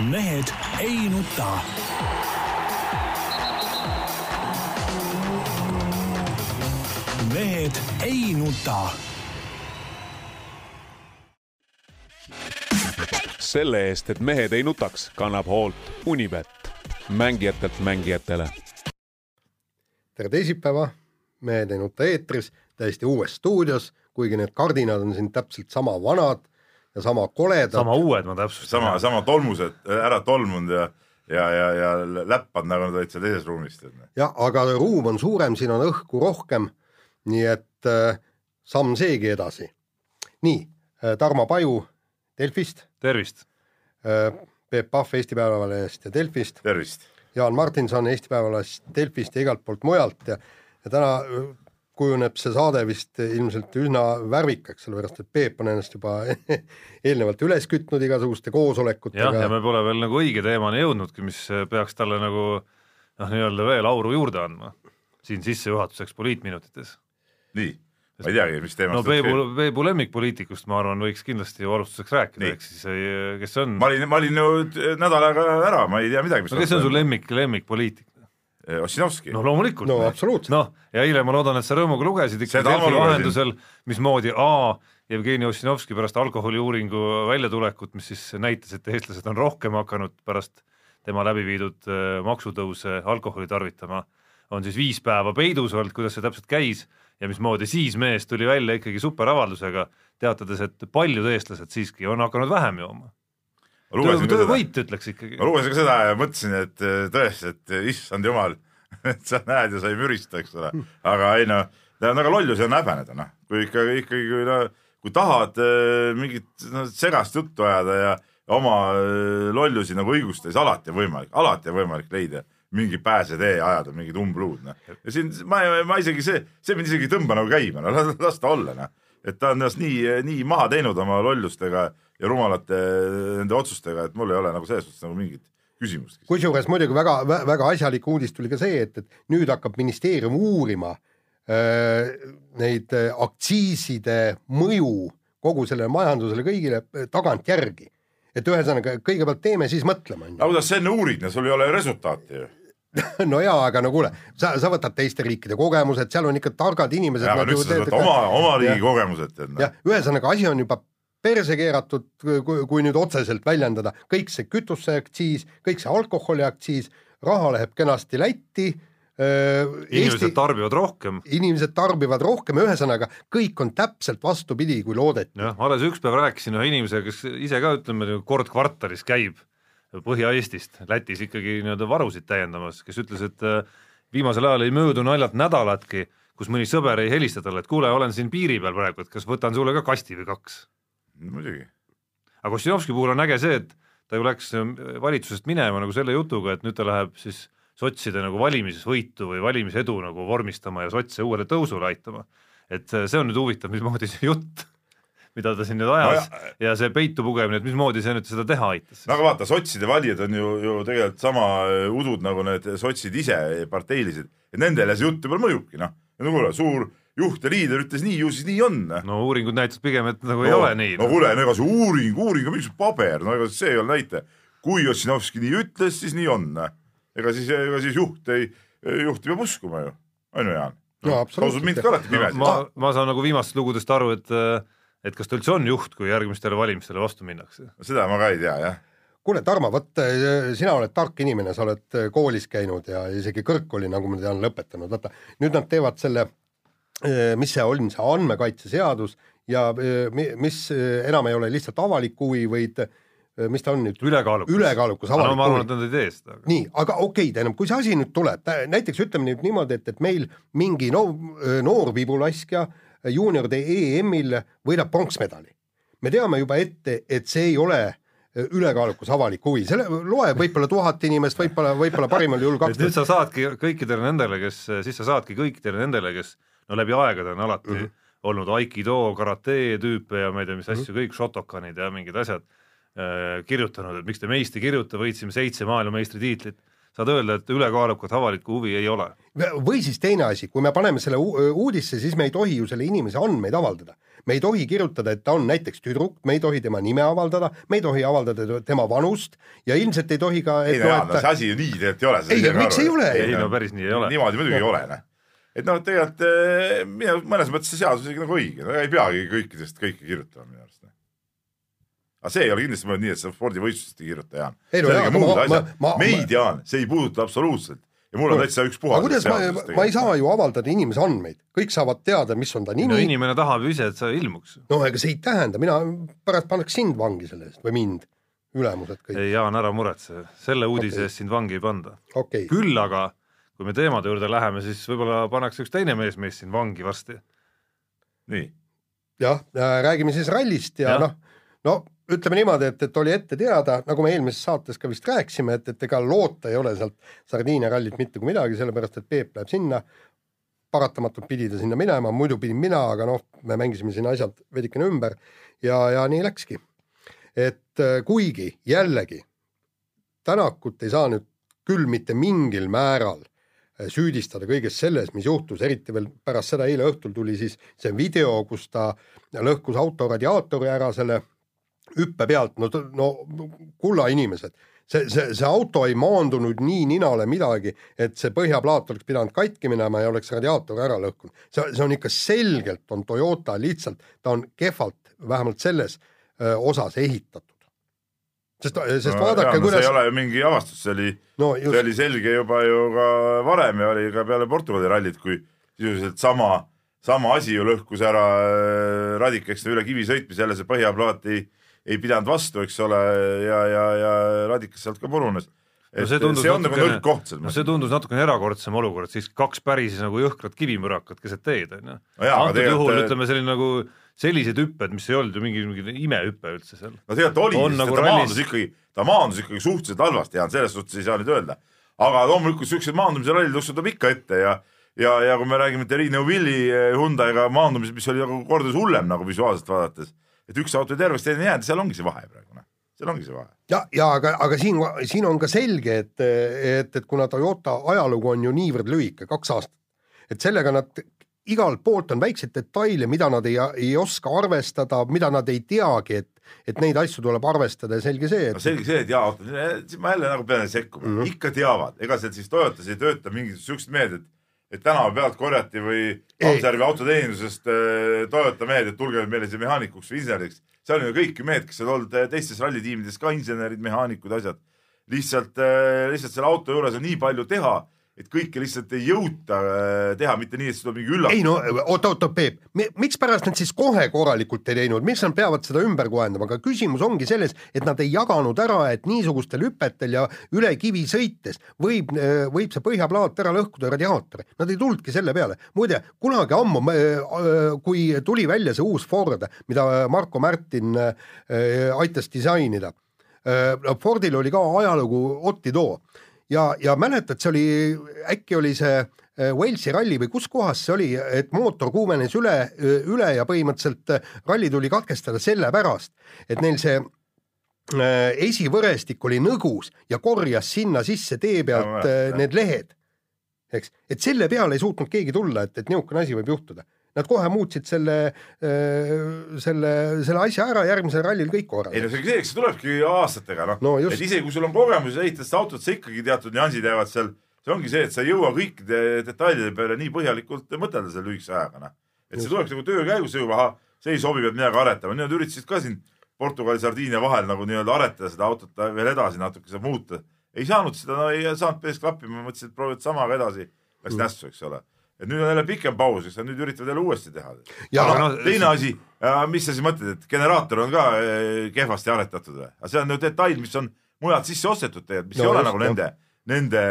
mehed ei nuta. mehed ei nuta. selle eest, et mehed ei nutaks, kannab hoolt Unibet, mängijatelt mängijatele. tere teisipäeva, Mehed ei nuta eetris, täiesti uues stuudios, kuigi need kardinad on siin täpselt sama vanad ja sama koledad. sama uued, ma täpsustan. sama, sama tolmused, ära tolmunud ja ja, ja, ja läppad, nagu nad olid seal teises ruumis. jah, aga ruum on suurem, siin on õhku rohkem, nii et äh, samm seegi edasi. nii äh,, Tarmo Paju Delfist. tervist äh,. Peep Pahv Eesti Päevalehest ja Delfist. tervist. Jaan Martinson Eesti Päevalehest, Delfist ja igalt poolt mujalt ja, ja täna äh, kujuneb see saade vist ilmselt üsna värvikaks, sellepärast et Peep on ennast juba eelnevalt üles kütnud igasuguste koosolekutega. jah, ja me pole veel nagu õige teemani jõudnudki, mis peaks talle nagu noh, nii-öelda veel auru juurde andma siin sissejuhatuseks poliitminutites. nii, ma ei teagi, mis teemast no Peebu, Peebu lemmikpoliitikust ma arvan, võiks kindlasti ju alustuseks rääkida, ehk siis kes see on? ma olin, ma olin ju nädal aega ära, ma ei tea midagi, mis no kes on su lemmik, lemmikpoliitik? Ossinovski. noh, loomulikult. no absoluutselt. noh, ja eile ma loodan, et sa rõõmuga lugesid ikka Delfi vahendusel, mismoodi A Jevgeni Ossinovski pärast alkoholiuuringu väljatulekut, mis siis näitas, et eestlased on rohkem hakanud pärast tema läbi viidud äh, maksutõuse alkoholi tarvitama, on siis viis päeva peidus olnud, kuidas see täpselt käis ja mismoodi siis mees tuli välja ikkagi superavaldusega, teatades, et paljud eestlased siiski on hakanud vähem jooma töövõit ütleks ikkagi. ma lugesin ka seda ja mõtlesin, et eh, tõesti, et eh, issand jumal, et sa näed ja sa ei mürista, eks ole, aga ei noh, ta on väga lollus ja häbeneda, noh, kui ikka, ikkagi kui no, kui tahad äh, mingit no, segast juttu ajada ja oma lollusi nagu õigustada, siis alati on võimalik, alati on võimalik leida mingi pääsetee ajada, mingit umbluud, noh. ja siin ma, ma isegi see, see mind isegi ei tõmba nagu käima, no las, las ta olla, noh. Et ta on ennast nii, nii maha teinud oma lollustega ja rumalate nende otsustega, et mul ei ole nagu selles suhtes nagu mingit küsimust. kusjuures muidugi väga, väga asjalik uudis tuli ka see, et, et nüüd hakkab ministeerium uurima äh, neid äh, aktsiiside mõju kogu sellele majandusele kõigile tagantjärgi. et ühesõnaga, kõigepealt teeme, siis mõtleme. aga kuidas sa enne uurid, sul ei ole resultaati ju no jaa, aga no kuule, sa, sa võtad teiste riikide kogemused, seal on ikka targad inimesed. aga nüüd sa võtad oma, oma riigi kogemused. jah, ühesõnaga asi on juba perse keeratud, kui, nüüd otseselt väljendada, kõik see kütuseaktsiis, kõik see alkoholiaktsiis, raha läheb kenasti Lätti inimesed Eesti, tarbivad rohkem. inimesed tarbivad rohkem, ühesõnaga kõik on täpselt vastupidi, kui loodeti. jah, alles üks päev rääkisin ühe inimesega, kes ise ka ütleme kord kvartalis käib Põhja-Eestist, Lätis ikkagi nii-öelda varusid täiendamas, kes ütles, et äh, viimasel ajal ei möödu naljalt nädalatki, kus mõni sõber ei helista talle, et kuule, olen siin piiri peal praegu, et kas võtan sulle ka kasti või kaks muidugi. aga Ossinovski puhul on äge see, et ta ju läks äh, valitsusest minema nagu selle jutuga, et nüüd ta läheb siis sotside nagu valimisvõitu või valimisedu nagu vormistama ja sotse uuele tõusule aitama. et äh, see on nüüd huvitav, mismoodi see jutt, mida ta siin nüüd ajas no ja, ja see peitu pugemine, et mismoodi see nüüd seda teha aitas. no aga vaata, sotside valijad on ju, ju tegelikult sama äh, udud nagu need sotsid ise, parteilised, et nendele see jutt võib-olla mõjubki, noh. no kuule, suur juht ja liider ütles nii, ju siis nii on. no uuringud näitavad pigem, et nagu no, ei ole nii. no kuule, ega see uuring, uuring on mingisugune paber, no ega see ei ole näitaja. kui Ossinovski nii ütles, siis nii on. ega siis, ega siis juht ei, juht peab uskuma ju, on ju Jaan? no absoluutselt. mind ka alati pimesi no,. ma, ma saan nagu viimastest lugudest aru, et et kas ta üldse on juht, kui järgmistele valimistele vastu minnakse? seda ma ka ei tea, jah kuule, Tarmo, vot sina oled tark inimene, sa oled koolis käinud ja isegi kõrgkooli, nagu ma tean, lõpetanud, vaata nüüd nad teevad selle Äh, mis see on, see andmekaitseseadus ja äh, mis äh, enam ei ole lihtsalt avalik huvi, vaid mis ta on nüüd? ülekaalukas. ülekaalukas avalik no, ma arvan, et nad ei tee seda. nii, aga okei okay,, tähendab, kui see asi nüüd tuleb, näiteks ütleme nüüd niimoodi, et, et meil mingi no, noor vibulaskja juunioride EM-il võidab pronksmedali. me teame juba ette, et see ei ole ülekaalukas avalik huvi, selle loeb võib-olla tuhat inimest, võib-olla, võib-olla parimal juhul kaks. nüüd sa saadki kõikidele nendele, kes, siis sa saadki kõikidele nendele, kes no läbi aegade on alati mm -hmm. olnud aikido, karate tüüpe ja ma ei tea, mis asju mm -hmm. kõik, šotokanid ja mingid asjad äh, kirjutanud, et miks te meist ei kirjuta, võitsime seitse maailmameistritiitlit. Saad öelda, et ülekaalukat avalikku huvi ei ole. või siis teine asi, kui me paneme selle uudisse, siis me ei tohi ju selle inimese andmeid avaldada. me ei tohi kirjutada, et ta on näiteks tüdruk, me ei tohi tema nime avaldada, me ei tohi avaldada tema vanust ja ilmselt ei tohi ka ei no jaa, no see asi ju nii tegelikult ei ole. ei, miks ei ole? ei no päris nii ei ole. niimoodi muidugi ei ole, noh et noh, tegelikult eh, mõnes mõttes see seadus isegi nagu õige, no ei peagi kõikidest kõike kirjutama minu arust. Aga see ei ole kindlasti mõeldud nii, et sa spordivõistlustest ei kirjuta, Jaan. muud asjad, meid, Jaan, see ei puuduta absoluutselt ja mul on täitsa ükspuha. kuidas ma, ma ei saa ju avaldada inimese andmeid, kõik saavad teada, mis on ta nimi. no inimene tahab ju ise, et sa ilmuks. no ega see ei tähenda, mina pärast pannaks sind vangi selle eest või mind, ülemused kõik. ei Jaan, ära muretse, selle uudise okay. eest sind vangi ei panda okay.. küll aga kui me teemade juurde läheme, siis võib-olla pannakse üks teine mees meist siin vangi varsti. nii. jah, räägime siis rallist ja, ja. noh, no ütleme niimoodi, et, et oli ette teada, nagu me eelmises saates ka vist rääkisime, et, et ega loota ei ole sealt Sardiinia rallit mitte kui midagi, sellepärast et Peep läheb sinna, paratamatult pidi ta sinna minema, muidu pidin mina, aga noh, me mängisime siin asjad veidikene ümber ja, ja nii läkski. et kuigi jällegi Tänakut ei saa nüüd küll mitte mingil määral Äh, süüdistada kõiges selles, mis juhtus, eriti veel pärast seda eile õhtul tuli siis see video, kus ta lõhkus auto radiaatori ära selle hüppe pealt, no, no kulla inimesed, see, see, see auto ei maandunud nii ninale midagi, et see põhjaplaat oleks pidanud katki minema ja oleks radiaator ära lõhkunud. see, see on ikka selgelt, on Toyota lihtsalt, ta on kehvalt, vähemalt selles öö, osas ehitatud sest, sest no, vaadake, kuidas. see ei ole ju mingi avastus, see oli no,, see oli selge juba ju ka varem ja oli ka peale Portugali rallit, kui sisuliselt sama, sama asi ju lõhkus ära äh, Radik, eks üle kivi sõitmise, jälle see põhjaplaat ei, ei pidanud vastu, eks ole, ja, ja, ja Radikas sealt ka purunes no see, see on nagu nõrk koht selles mõttes. no see tundus natukene erakordsem olukord, siis kaks päris nagu jõhkrat kivimürakat keset teed, on ju. antud juhul ütleme selline nagu sellised hüpped, mis ei olnud ju mingi, mingi imehüpe üldse seal. no tegelikult oli, nagu ta rallis... maandus ikkagi, ta maandus ikkagi suhteliselt halvasti, Jaan, selles suhtes ei saa nüüd öelda. aga loomulikult siuksed maandumise rallid tuleb ikka ette ja ja, ja kui me räägime Terino Villi eh, Hyundai'ga maandumisest, mis oli nagu kordades hullem nagu visuaalselt vaadates, et üks auto terveks teine ei jäänud, seal ongi see vahe praegu, noh seal ongi see vahe. ja, ja aga, aga siin, siin on ka selge, et, et, et kuna Toyota ajalugu on ju niivõrd lühike, kaks aastat, et sellega nad igalt poolt on väikseid detaile, mida nad ei, ei oska arvestada, mida nad ei teagi, et, et neid asju tuleb arvestada ja selge see, et. no selge see, et jaa, ma jälle nagu pean sekkuma mm, -hmm. ikka teavad, ega seal siis Toyotas ei tööta mingit siukest meedet, et tänava pealt korjati või Haapsärvi autoteenindusest äh, Toyota mehed, et tulge meile siia mehaanikuks või inseneriks seal on ju kõik ju mehed, kes on olnud äh, teistes rallitiimides ka insenerid, mehaanikud, asjad. lihtsalt, äh, lihtsalt selle auto juures on nii palju teha et kõike lihtsalt ei jõuta äh, teha, mitte nii, et see tuleb mingi üllatus. ei no oota-oota, Peep, mikspärast nad siis kohe korralikult ei teinud, miks nad peavad seda ümber kohendama, aga küsimus ongi selles, et nad ei jaganud ära, et niisugustel hüpetel ja üle kivi sõites võib, äh, võib see põhjaplaat ära lõhkuda radiaatori. Nad ei tulnudki selle peale. muide, kunagi ammu, äh, kui tuli välja see uus Ford, mida Marko Märtin aitas disainida, Fordil oli ka ajalugu Otti too ja, ja mäletad, see oli, äkki oli see äh, Walesi ralli või kus kohas see oli, et mootor kuumenes üle, üle ja põhimõtteliselt äh, ralli tuli katkestada sellepärast, et neil see äh, esivõrestik oli nõgus ja korjas sinna sisse tee pealt ja, need lehed. eks, et selle peale ei suutnud keegi tulla, et, et niisugune asi võib juhtuda Nad kohe muutsid selle, selle, selle asja ära, järgmisel rallil kõik korras. ei no see, eks see tulebki aastatega, noh no, et isegi kui sul on kogemus ehitades autot, sa ikkagi teatud nüansid jäävad seal, see ongi see, et sa ei jõua kõikide detailide peale nii põhjalikult mõtelda selle lühikese ajaga, noh. et see tulebki nagu töö käigus juba, ahah, see ei sobi, peab midagi aretama, nad üritasid ka siin Portugali, Sardiinia vahel nagu nii-öelda aretada seda autot veel edasi natuke, seda muuta. ei saanud seda, no ei saanud päris klappima, mõtlesin, et proovivad samaga edasi, läks mm. nässu, eks ole et nüüd on jälle pikem paus, eks nad nüüd üritavad jälle uuesti teha. aga no, teine asi, mis sa siis mõtled, et generaator on ka äh, kehvasti aretatud või? aga see on ju detail, mis on mujalt sisse ostetud tegelikult, mis no, ei ole just, nagu nende, nende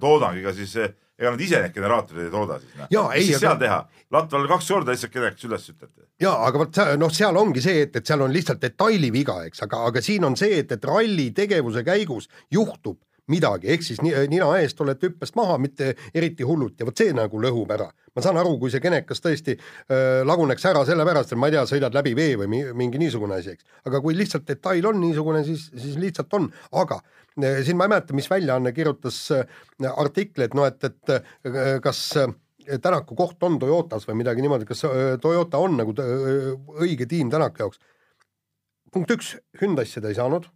toodang, ega siis ega nad ise neid generaatoreid ei tooda siis noh. mis siis aga... seal teha, Latval kaks korda lihtsalt kedagi üles ütlete. ja aga vot noh, seal ongi see, et, et seal on lihtsalt detaili viga, eks, aga, aga siin on see, et, et ralli tegevuse käigus juhtub midagi, ehk siis nina eest olete hüppest maha, mitte eriti hullult ja vot see nagu lõhub ära. ma saan aru, kui see genekas tõesti äh, laguneks ära sellepärast, et ma ei tea, sõidad läbi vee või mingi niisugune asi, eks. aga kui lihtsalt detail on niisugune, siis, siis lihtsalt on, aga äh, siin ma ei mäleta, mis väljaanne kirjutas äh, artikli, et noh, et, et äh, kas äh, Tänaku koht on Toyotas või midagi niimoodi, kas Toyota on nagu õige tiim Tänaku jaoks? punkt üks, Hyundai'sse ta ei saanud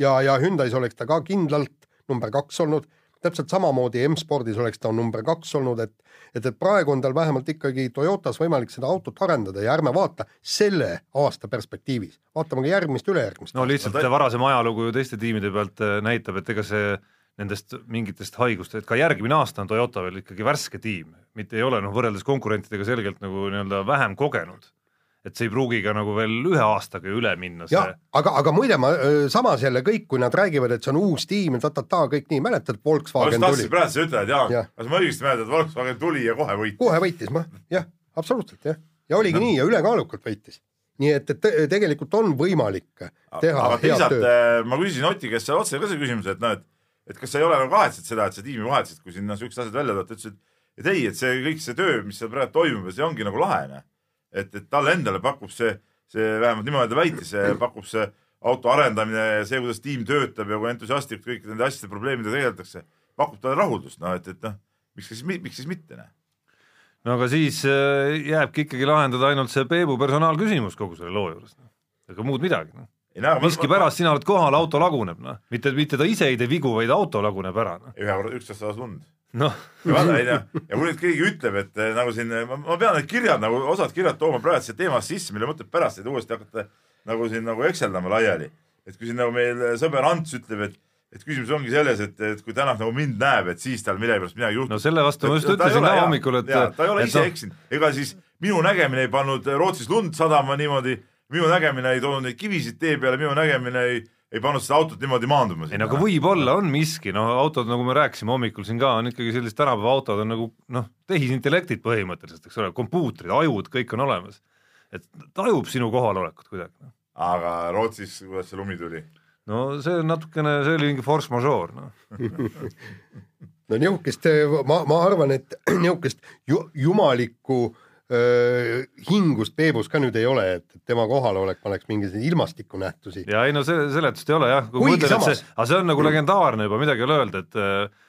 ja, ja Hyundai's oleks ta ka kindlalt number kaks olnud, täpselt samamoodi M-spordis oleks ta number kaks olnud, et et, et praegu on tal vähemalt ikkagi Toyotas võimalik seda autot arendada ja ärme vaata selle aasta perspektiivis, vaatame ka järgmist, ülejärgmist. no lihtsalt ta... varasem ajalugu ju teiste tiimide pealt äh, näitab, et ega see nendest mingitest haigust, et ka järgmine aasta on Toyota veel ikkagi värske tiim, mitte ei ole noh, võrreldes konkurentidega selgelt nagu nii-öelda vähem kogenud et see ei pruugi ka nagu veel ühe aastaga üle minna. jah, aga, aga muide, ma samas jälle kõik, kui nad räägivad, et see on uus tiim ja ta-ta-ta, kõik nii, mäletad, Volkswagen tuli. praegu sa ütled, Jaan ja., kas ma õigesti mäletan, et Volkswagen tuli ja kohe võitis? kohe võitis, ma, jah, absoluutselt jah. ja oligi no. nii ja ülekaalukalt võitis. nii et, et tegelikult on võimalik teha aga tööd. Äh, ma küsisin Oti käest seal otse ka selle küsimuse, et noh, et et kas sa ei ole nagu kahetsed seda, et sa tiimi vahetasid, kui sinna siuksed asjad välja tulevad, ta ütles, et et ei, et see kõik see töö, mis seal praegu toimub ja see ongi nagu lahe, noh et, et talle endale pakub see, see vähemalt niimoodi ta väitis, pakub see auto arendamine ja see, kuidas tiim töötab ja kui entusiastlikult kõikide nende asjade probleemidega tegeldakse, pakub talle rahuldust, noh et, et noh, miks siis, miks siis mitte, noh no aga siis äh, jääbki ikkagi lahendada ainult see Peebu personaalküsimus kogu selle loo juures, noh. ega muud midagi, noh. miskipärast sina oled kohal, auto laguneb, noh, mitte, mitte ta ise ei tee vigu, vaid auto laguneb ära, noh. ühe korra, üksteist sadas lund noh. vaata, onju, ja kui nüüd keegi ütleb, et eh, nagu siin, ma, ma pean need kirjad nagu, osad kirjad tooma praegu siia teemasse sisse, mille mõtleb pärast, et uuesti hakata nagu siin nagu ekseldama laiali. et kui siin nagu meil sõber Ants ütleb, et et küsimus ongi selles, et, et kui Tänak nagu mind näeb, et siis tal millegipärast midagi juhtub. no selle vastu ma just ütlesin ka hommikul, et ta ei ole ise no. eksinud, ega siis minu nägemine ei pannud Rootsis lund sadama niimoodi, minu nägemine ei toonud neid kivisid tee peale, minu nägemine ei ei pannud seda autot niimoodi maanduma. ei no aga võib-olla on miski, no autod, nagu me rääkisime hommikul siin ka, on ikkagi sellised tänapäeva autod on nagu noh, tehisintellektid põhimõtteliselt, eks ole, kompuutrid, ajud, kõik on olemas. et tajub sinu kohalolekut kuidagi. Noh. aga Rootsis, kuidas see lumi tuli? no see on natukene, see oli mingi force majeure, noh no niisugust, ma, ma arvan, et niisugust ju, jumalikku äh, hingust Peebus ka nüüd ei ole, et tema kohalolek paneks mingisuguseid ilmastikunähtusi. ja ei no see seletust ei ole jah, kui mõtled, et see, aga see on nagu legendaarne juba, midagi ei ole öelda, et äh,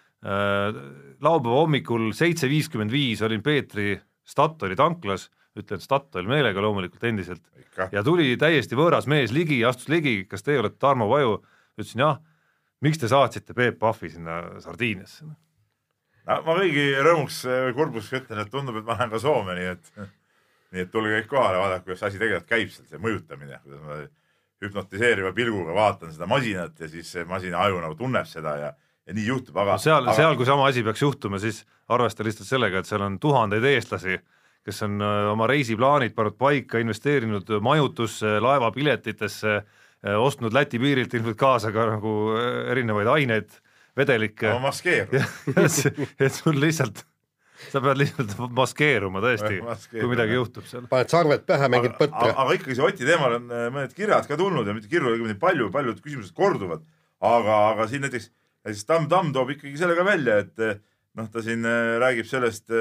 laupäeva hommikul seitse viiskümmend viis olin Peetri Statoili tanklas, ütlen Statoil meelega loomulikult endiselt, ja tuli täiesti võõras mees ligi, astus ligi, kas teie olete Tarmo Paju, ütlesin jah, miks te saatsite Peep Pahvi sinna Sardiiniasse? No ma kõigi rõõmuks või kurbuseks ütlen, et tundub, et ma lähen ka Soome, nii et, nii et tulge kõik kohale, vaadake, kuidas asi tegelikult käib seal, see mõjutamine, kuidas ma hüpnotiseeriva pilguga vaatan seda masinat ja siis see masina aju nagu tunneb seda ja, ja nii juhtub, aga no. seal aga..., seal, kui sama asi peaks juhtuma, siis arvesta lihtsalt sellega, et seal on tuhandeid eestlasi, kes on äh, oma reisiplaanid pannud paika, investeerinud majutusse, laevapiletitesse, äh, ostnud Läti piirilt ilmselt kaasa ka nagu erinevaid aineid vedelikke. maskeeru. et sul lihtsalt, sa pead lihtsalt maskeeruma tõesti, kui midagi juhtub seal. paned sarved pähe, mängid põtra. aga ikkagi see Oti teemal on äh, mõned kirjad ka tulnud ja mitte kirju, vaid palju, paljud küsimused korduvad. aga, aga siin näiteks, näiteks Tamm Tamm toob ikkagi selle ka välja, et äh, noh, ta siin äh, räägib sellest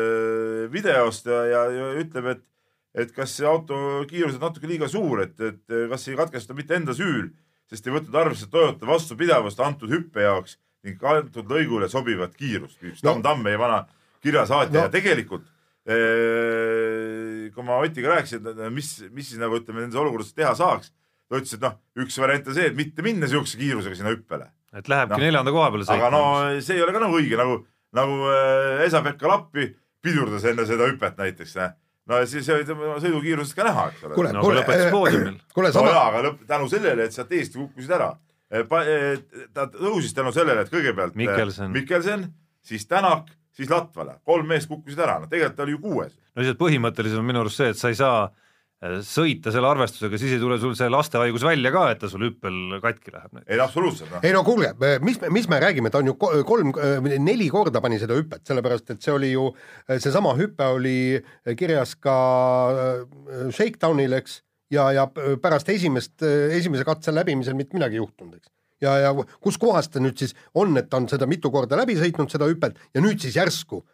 videost ja, ja, ja ütleb, et et kas see auto kiirus on natuke liiga suur, et, et kas ei katkesta mitte enda süül, sest ei võtnud arvesse Toyota vastupidavust antud hüppe jaoks ning antud lõigule sobivat kiirust, küsib no. Tamm meie vana kirjasaatja no. ja tegelikult kui ma Otiga rääkisin, mis, mis siis nagu ütleme nendes olukordades teha saaks, ta ütles, et noh, üks variant on see, et mitte minna niisuguse kiirusega sinna hüppele. et lähebki no. neljanda koha peale sõitma. aga no see ei ole ka nagu õige, nagu, nagu äh, Esa-Pekka Lappi pidurdas enne seda hüpet näiteks äh. no siis oli tema sõidukiirusest ka näha, eks ole. kuule no,, kuule, no sama... jaa, aga lõpp, tänu sellele, et sealt eest kukkusid ära Eh, eh, ta tõusis tänu sellele, et kõigepealt eh, Mikkelsen, Mikkelsen, siis Tänak, siis Latvala, kolm meest kukkusid ära, no tegelikult oli ju kuues. no lihtsalt põhimõtteliselt on minu arust see, et sa ei saa sõita selle arvestusega, siis ei tule sul see lastehaigus välja ka, et ta sul hüppel katki läheb. ei absoluutselt no.. ei no kuulge, mis, mis me räägime, ta on ju kolm, neli korda pani seda hüpet, sellepärast et see oli ju, seesama hüpe oli kirjas ka Shakedownil, eks ja, ja pärast esimest, esimese katse läbimisel mitte midagi juhtunud, eks. ja, ja kus kohas ta nüüd siis on, et ta on seda mitu korda läbi sõitnud, seda hüpet ja nüüd siis järsku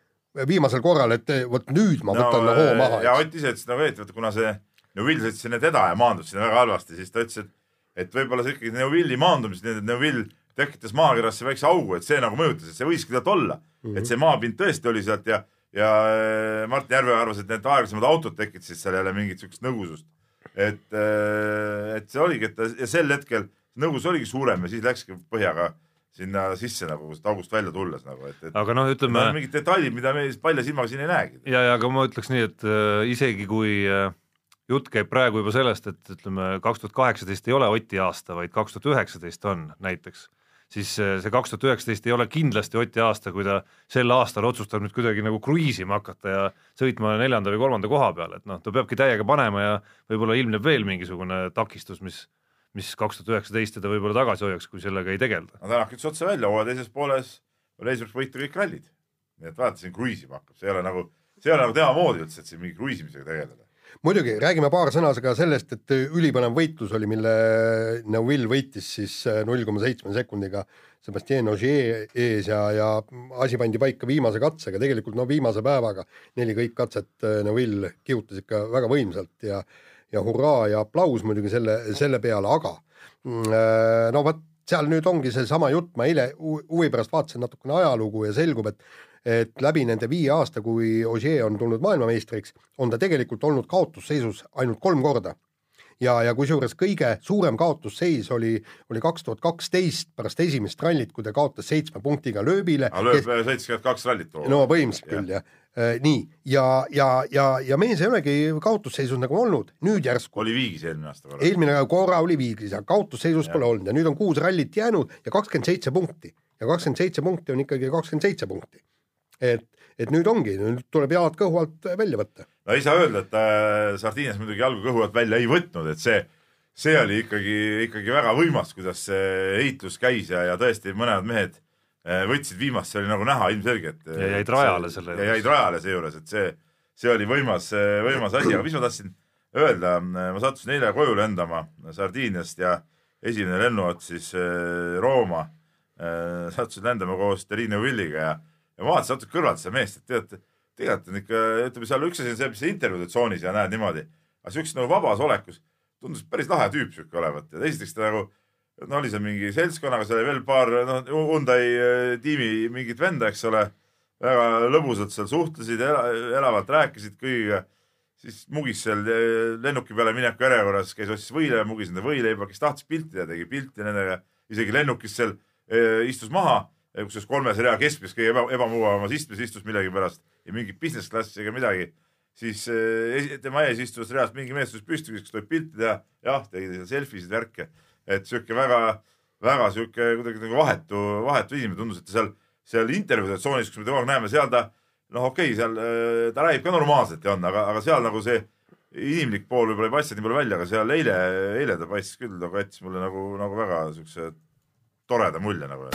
viimasel korral, et vot nüüd ma võtan no, hoo maha. ja Ott ise ütles nagu, et vaata, kuna see Neuvill sõitis sinna teda ja maandus sinna väga halvasti, siis ta ütles, et et võib-olla see ikkagi Neuvilli maandumised, need, et Neuvill tekitas maakerasse väikse augu, et see nagu mõjutas, et see võiski sealt olla mm. -hmm. et see maapind tõesti oli sealt ja, ja äh, Martin Järve arvas, et need aeglasemad autod tekitasid seal jälle mingit siukest nõgusust. Et, äh, et see oligi, et ja sel hetkel nõgus oligi suurem ja siis läkski põhjaga sinna sisse nagu sealt august välja tulles nagu, et, et aga noh, ütleme no, mingid detailid, mida me palja silmaga siin ei näegi. ja, ja aga ma ütleks nii, et äh, isegi kui äh, jutt käib praegu juba sellest, et ütleme, kaks tuhat kaheksateist ei ole Oti aasta, vaid kaks tuhat üheksateist on näiteks, siis äh, see kaks tuhat üheksateist ei ole kindlasti Oti aasta, kui ta sel aastal otsustab nüüd kuidagi nagu kruiisima hakata ja sõitma neljanda või kolmanda koha peal, et noh, ta peabki täiega panema ja võib-olla ilmneb veel mingisugune takistus, mis mis kaks tuhat üheksateist teda võib-olla tagasi hoiaks, kui sellega ei tegelda. no Tänak ütles otse välja, hooaja teises pooles oli eesmärk võita kõik rallid. nii et vaata, siin kruiisima hakkab, see ei ole nagu, see ei ole nagu tema moodi üldse, et siin mingi kruiisimisega tegeleda muidugi, räägime paar sõna ka sellest, et ülipõnev võitlus oli, mille Neuvill võitis siis äh, null koma seitsme sekundiga Sebastian Ogier ees ja, ja asi pandi paika viimase katsega, tegelikult no viimase päevaga neli kõik katset äh, Neuvill kihutas ikka väga võimsalt ja ja hurraa ja aplaus muidugi selle, selle peale, aga mm, äh, no vot, seal nüüd ongi seesama jutt, ma eile huvi pärast vaatasin natukene ajalugu ja selgub, et et läbi nende viie aasta, kui Ogier on tulnud maailmameistriks, on ta tegelikult olnud kaotusseisus ainult kolm korda. ja, ja kusjuures kõige suurem kaotusseis oli, oli kaks tuhat kaksteist pärast esimest rallit, kui ta kaotas seitsme punktiga lööbile. lööb seitsekümmend kaks rallit. no põhimõtteliselt küll jah äh,, nii, ja, ja, ja, ja mees ei olegi kaotusseisus nagu olnud, nüüd järsku. oli viigis eelmine aasta korra. eelmine korra oli viigis, aga kaotusseisus ja. pole olnud ja nüüd on kuus rallit jäänud ja kakskümmend seitse punkti ja kakskümmend seitse punkti on ikkagi kakskümmend seitse punkti et, et nüüd ongi, nüüd tuleb jalad kõhu alt välja võtta. no ei saa öelda, et äh, Sardiinias muidugi jalgu kõhu alt välja ei võtnud, et see, see oli ikkagi, ikkagi väga võimas, kuidas see heitlus käis ja, ja tõesti mõned mehed äh, võtsid viimast, see oli nagu näha ilmselgelt. ja jäid rajale selle juures. ja jäid rajale seejuures, et see, see oli võimas, võimas asi, aga mis ma tahtsin öelda, ma sattusin eile koju lendama Sardiiniast ja esimene lennuots siis äh, Rooma, äh, sattusin lendama koos Terino Villiga ja ja ma vaatasin natuke kõrvalt seda meest, et tead, tegelikult on ikka, ütleme seal üks asi on see, mis intervjuude tsoonis ja näed niimoodi, aga siukses nagu vabas olekus tundus päris lahe tüüp sihuke olevat. Ja esiteks ta nagu no oli seal mingi seltskonnaga, seal oli veel paar noh, Hyundai äh, tiimi mingit venda, eks ole, väga lõbusalt seal suhtlesid, elavalt rääkisid kõigiga, siis mugis seal äh, lennuki peale mineku järjekorras, käis ostis võileiba, mugis nende võileiba, kes tahtis pilti teha, tegi pilti nendega, isegi lennukis seal äh, istus maha kusjuures kolmes rea keskmes kõige eba, ebamugavamas istmes istus millegipärast ja mingit business class'i ega midagi, siis eh, tema ees istus reas mingi mees tõusis püsti, küsis, kas tohib pilti teha. jah, tegi selfisid, värke, et sihuke väga, väga sihuke kuidagi nagu vahetu, vahetu inimene tundus, et seal, seal intervjuude tsoonis, kus me temaga näeme, seal ta noh, okei okay,, seal eh, ta räägib ka normaalselt ja on, aga, aga seal nagu see inimlik pool võib-olla ei paista nii palju välja, aga seal eile, eile ta paistis küll, nagu jättis mulle nagu, nagu väga siukse toreda mulje nagu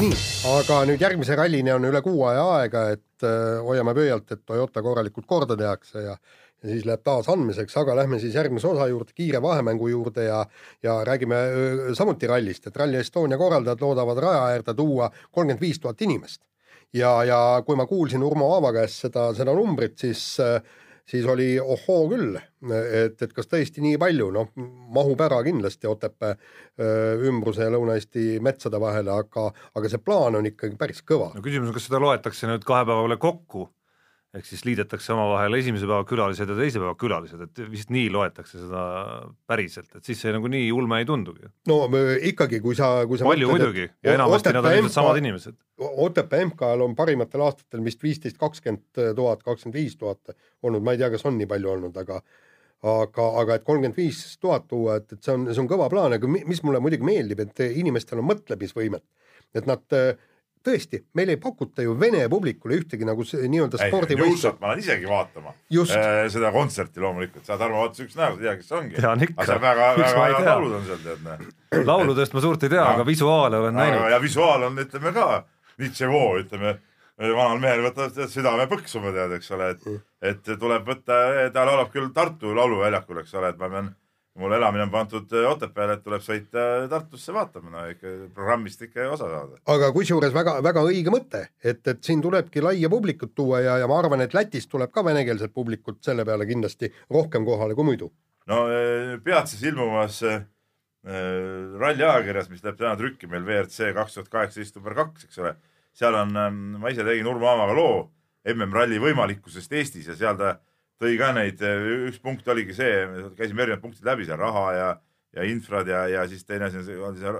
nii, aga nüüd järgmise rallini on üle kuu aja aega, et äh, hoiame pöialt, et Toyota korralikult korda tehakse ja ja siis läheb taas andmiseks, aga lähme siis järgmise osa juurde, kiire vahemängu juurde ja ja räägime samuti rallist, et Rally Estonia korraldajad loodavad raja äärde tuua kolmkümmend viis tuhat inimest. ja, ja kui ma kuulsin Urmo Aava käest seda, seda numbrit, siis äh, siis oli ohoo küll, et, et kas tõesti nii palju, noh, mahub ära kindlasti Otepää ümbruse ja Lõuna-Eesti metsade vahele, aga, aga see plaan on ikkagi päris kõva. no küsimus on, kas seda loetakse nüüd kahe päeva peale kokku ehk siis liidetakse omavahel esimese päeva külalised ja teise päeva külalised, et vist nii loetakse seda päriselt, et siis see nagu nii ulme ei tundugi. no ikkagi, kui sa, kui sa palju mõtled, muidugi ja enamasti nad on ilmselt samad inimesed. Otepää MK-l on parimatel aastatel vist viisteist, kakskümmend tuhat, kakskümmend viis tuhat olnud, ma ei tea, kas on nii palju olnud, aga aga, aga et kolmkümmend viis tuhat tuua, et, et see on, see on kõva plaan, aga mis mulle muidugi meeldib, et inimestel on mõtlemisvõimet, et nad äh, tõesti, meil ei pakuta ju vene publikule ühtegi nagu nii-öelda spordivõistlust. ma lähen isegi vaatama äh, seda kontserti loomulikult, sa Tarmo vaata siukest nägu, sa ei tea, kes see ongi. tean ikka. aga seal väga, väga head laulud on seal tead näe. lauludest ma suurt ei tea, aga visuaale olen näinud. ja visuaal on, ütleme ka, Nitševo, ütleme, vanal mehel võtab südame põksuma tead, eks ole, et, et tuleb võtta, ta laulab küll Tartu Lauluväljakul, eks ole, et ma pean mul elamine on pandud äh, Otepääle, et tuleb sõita Tartusse vaatama, no ikka programmist ikka osa saada. aga kusjuures väga, väga õige mõte, et, et siin tulebki laia publikut tuua ja, ja ma arvan, et Lätist tuleb ka venekeelset publikut selle peale kindlasti rohkem kohale kui muidu. no äh, peatses ilmumas äh, ralli ajakirjas, mis läheb täna trükki meil WRC kaks tuhat kaheksateist number kaks, eks ole, seal on, ähm, ma ise tegin Urmo Aamaga loo MM-ralli võimalikkusest Eestis ja seal ta tõi ka neid, üks punkt oligi see, käisime erinevad punktid läbi seal, raha ja, ja infrad ja, ja siis teine asi on see, on see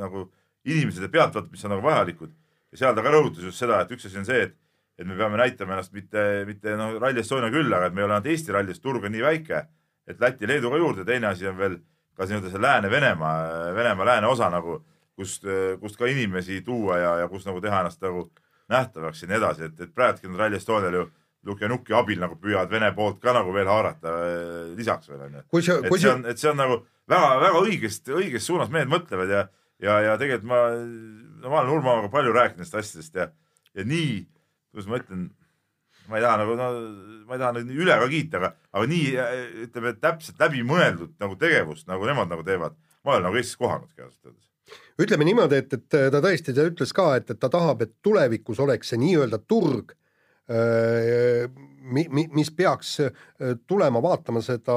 nagu inimesed ja pealtvaatajad, mis on nagu vajalikud. ja seal ta ka rõhutas just seda, et üks asi on see, et, et me peame näitama ennast mitte, mitte noh, Rally Estonia küll, aga et me ei ole ainult Eesti rallis, turg on nii väike, et Läti, Leedu ka juurde, teine asi on veel ka nii-öelda see Lääne-Venemaa, Venemaa lääne osa nagu, kust, kust ka inimesi tuua ja, ja kus nagu teha ennast nagu nähtavaks ja nii edasi, et, et praegugi on Rally Estonial ju Lukjanuki abil nagu püüavad Vene poolt ka nagu veel haarata äh, lisaks veel onju. et see on, et see on nagu väga-väga õigest, õiges suunas mehed mõtlevad ja, ja, ja tegelikult ma, no ma olen Urmaga palju rääkinud nendest asjadest ja, ja nii, kuidas ma ütlen, ma ei taha nagu, no ma ei taha nüüd üle ka kiita, aga, aga nii ütleme, täpselt läbimõeldud nagu tegevust, nagu nemad nagu teevad, ma olen nagu Eestis kohanudki ausalt öeldes ütleme niimoodi, et, et ta tõesti, ta ütles ka, et, et ta tahab, et tulevikus oleks see nii-öelda turg mi-, mi-, mis peaks äh, tulema vaatama seda,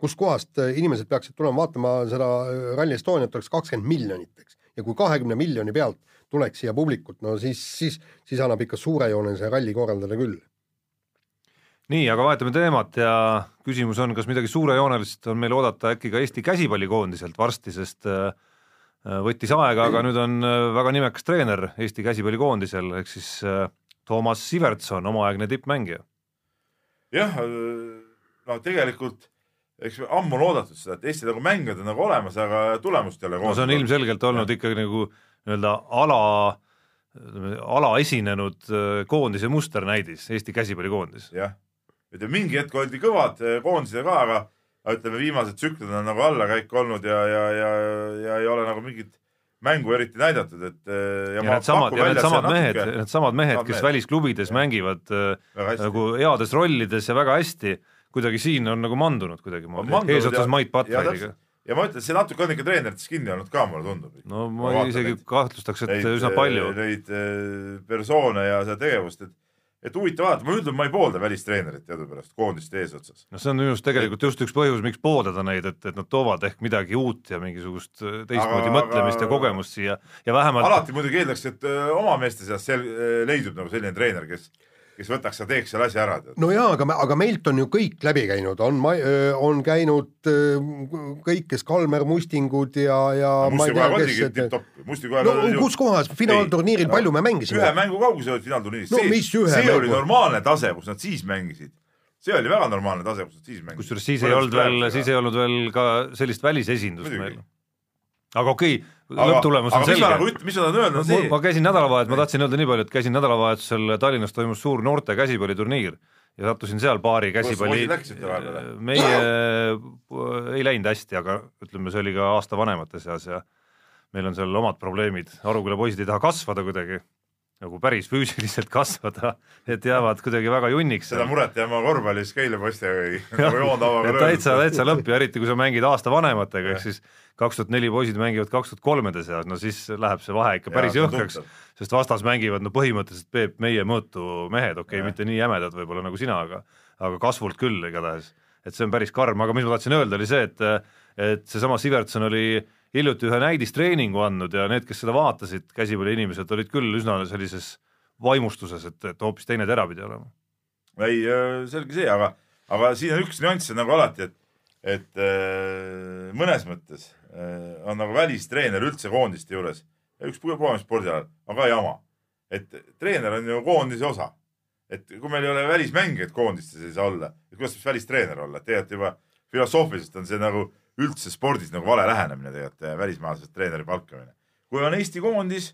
kuskohast inimesed peaksid tulema vaatama seda äh, Rally Estoniat, oleks kakskümmend miljonit, eks. ja kui kahekümne miljoni pealt tuleks siia publikut, no siis, siis, siis annab ikka suurejoonelise ralli korraldada küll. nii, aga vahetame teemat ja küsimus on, kas midagi suurejoonelist on meil oodata äkki ka Eesti käsipallikoondiselt varsti, sest võttis aega, aga nüüd on väga nimekas treener Eesti käsipallikoondisel, ehk siis Toomas Sivertson, omaaegne tippmängija. jah, no tegelikult eks ammu on oodatud seda, et Eesti nagu mängijad on nagu olemas, aga tulemust ei ole. no see on ilmselgelt olnud ja. ikkagi nagu nii-öelda ala, alaesinenud äh, koondise musternäidis, Eesti käsipallikoondis. jah, ütleme mingi hetk oldi kõvad äh, koondised ka, aga ütleme, viimased tsüklid on nagu allakäik olnud ja, ja, ja, ja ei ole nagu mingit mängu eriti näidatud, et äh, ja, ja needsamad, ja needsamad mehed, needsamad mehed, kes mehed. välisklubides ja. mängivad äh, nagu heades rollides ja väga hästi, kuidagi siin on nagu mandunud kuidagimoodi, eesotsas Mait Patvaliga ja ma ütlen, see natuke on ikka treenerites kinni olnud ka, mulle tundub. no ma, ma isegi kahtlustaks, et neid, üsna palju. Neid äh, persoone ja seda tegevust, et et huvitav vaadata, ma üldse, ma ei poolda välistreenerit teadupärast koondiste eesotsas. no see on minu arust tegelikult just üks põhjus, miks pooldada neid, et, et nad toovad ehk midagi uut ja mingisugust äh, teistmoodi aga, mõtlemist aga... ja kogemust siia ja vähemalt alati muidugi eeldaks, et öö, äh, oma meeste seas sel-, äh, leidub nagu selline treener, kes kes võtaks ja teeks selle asja ära. no jaa, aga, aga meilt on ju kõik läbi käinud, on, on käinud kõik, kes Kalmer, Mustingud ja, ja no, ma ei tea, kes et... Mustikoja no ju... kus kohas finaalturniiril no, palju me mängisime? ühe mängu kaugusel olid finaalturniiris no,. see, see oli normaalne tase, kus nad siis mängisid see oli väga normaalne tase, kus nad siis mängisid. kusjuures siis ei olnud veel, siis ei olnud veel ka sellist välisesindust Muidugi. meil aga okei okay,, lõpptulemus on selge. Nagu mis ma tahan öelda, on see. ma käisin nädalavahetusel, ma tahtsin öelda nii palju, et käisin nädalavahetusel Tallinnas toimus suur noorte käsipalliturniir ja sattusin seal paari käsipalli. meie ei läinud hästi, aga ütleme, see oli ka aasta vanemate seas ja meil on seal omad probleemid, Aruküla poisid ei taha kasvada kuidagi nagu päris füüsiliselt kasvada, et jäävad kuidagi väga junniks. seda muret jääma korvpallis Keila poistega nagu joondavaga täitsa, täitsa lõpp ja eriti, kui sa mängid aasta vanematega, ehk siis kaks tuhat neli poisid mängivad kaks tuhat kolmede seas, no siis läheb see vahe ikka päris jõhkraks, sest vastas mängivad no põhimõtteliselt Peep meie mõõtu mehed, okei okay,, mitte nii jämedad võib-olla nagu sina, aga aga kasvult küll igatahes. et see on päris karm, aga mis ma tahtsin öelda, oli see, et et seesama Sivertson oli hiljuti ühe näidistreeningu andnud ja need, kes seda vaatasid, käsipalliinimesed, olid küll üsna sellises vaimustuses, et, et hoopis teine tera pidi olema. ei, äh, selge see, aga, aga siin on üks nüanss nagu alati, et, et äh, mõnes mõttes äh, on nagu välistreener üldse koondiste juures, üks puhas spordialal, ka jama. et treener on ju koondise osa. et kui meil ei ole välismängijaid koondistes ei saa olla, et kuidas saab välistreener olla, et tegelikult juba filosoofiliselt on see nagu üldse spordis nagu vale lähenemine tegelikult eh, välismaalasest treeneri palkamine. kui on Eesti koondis,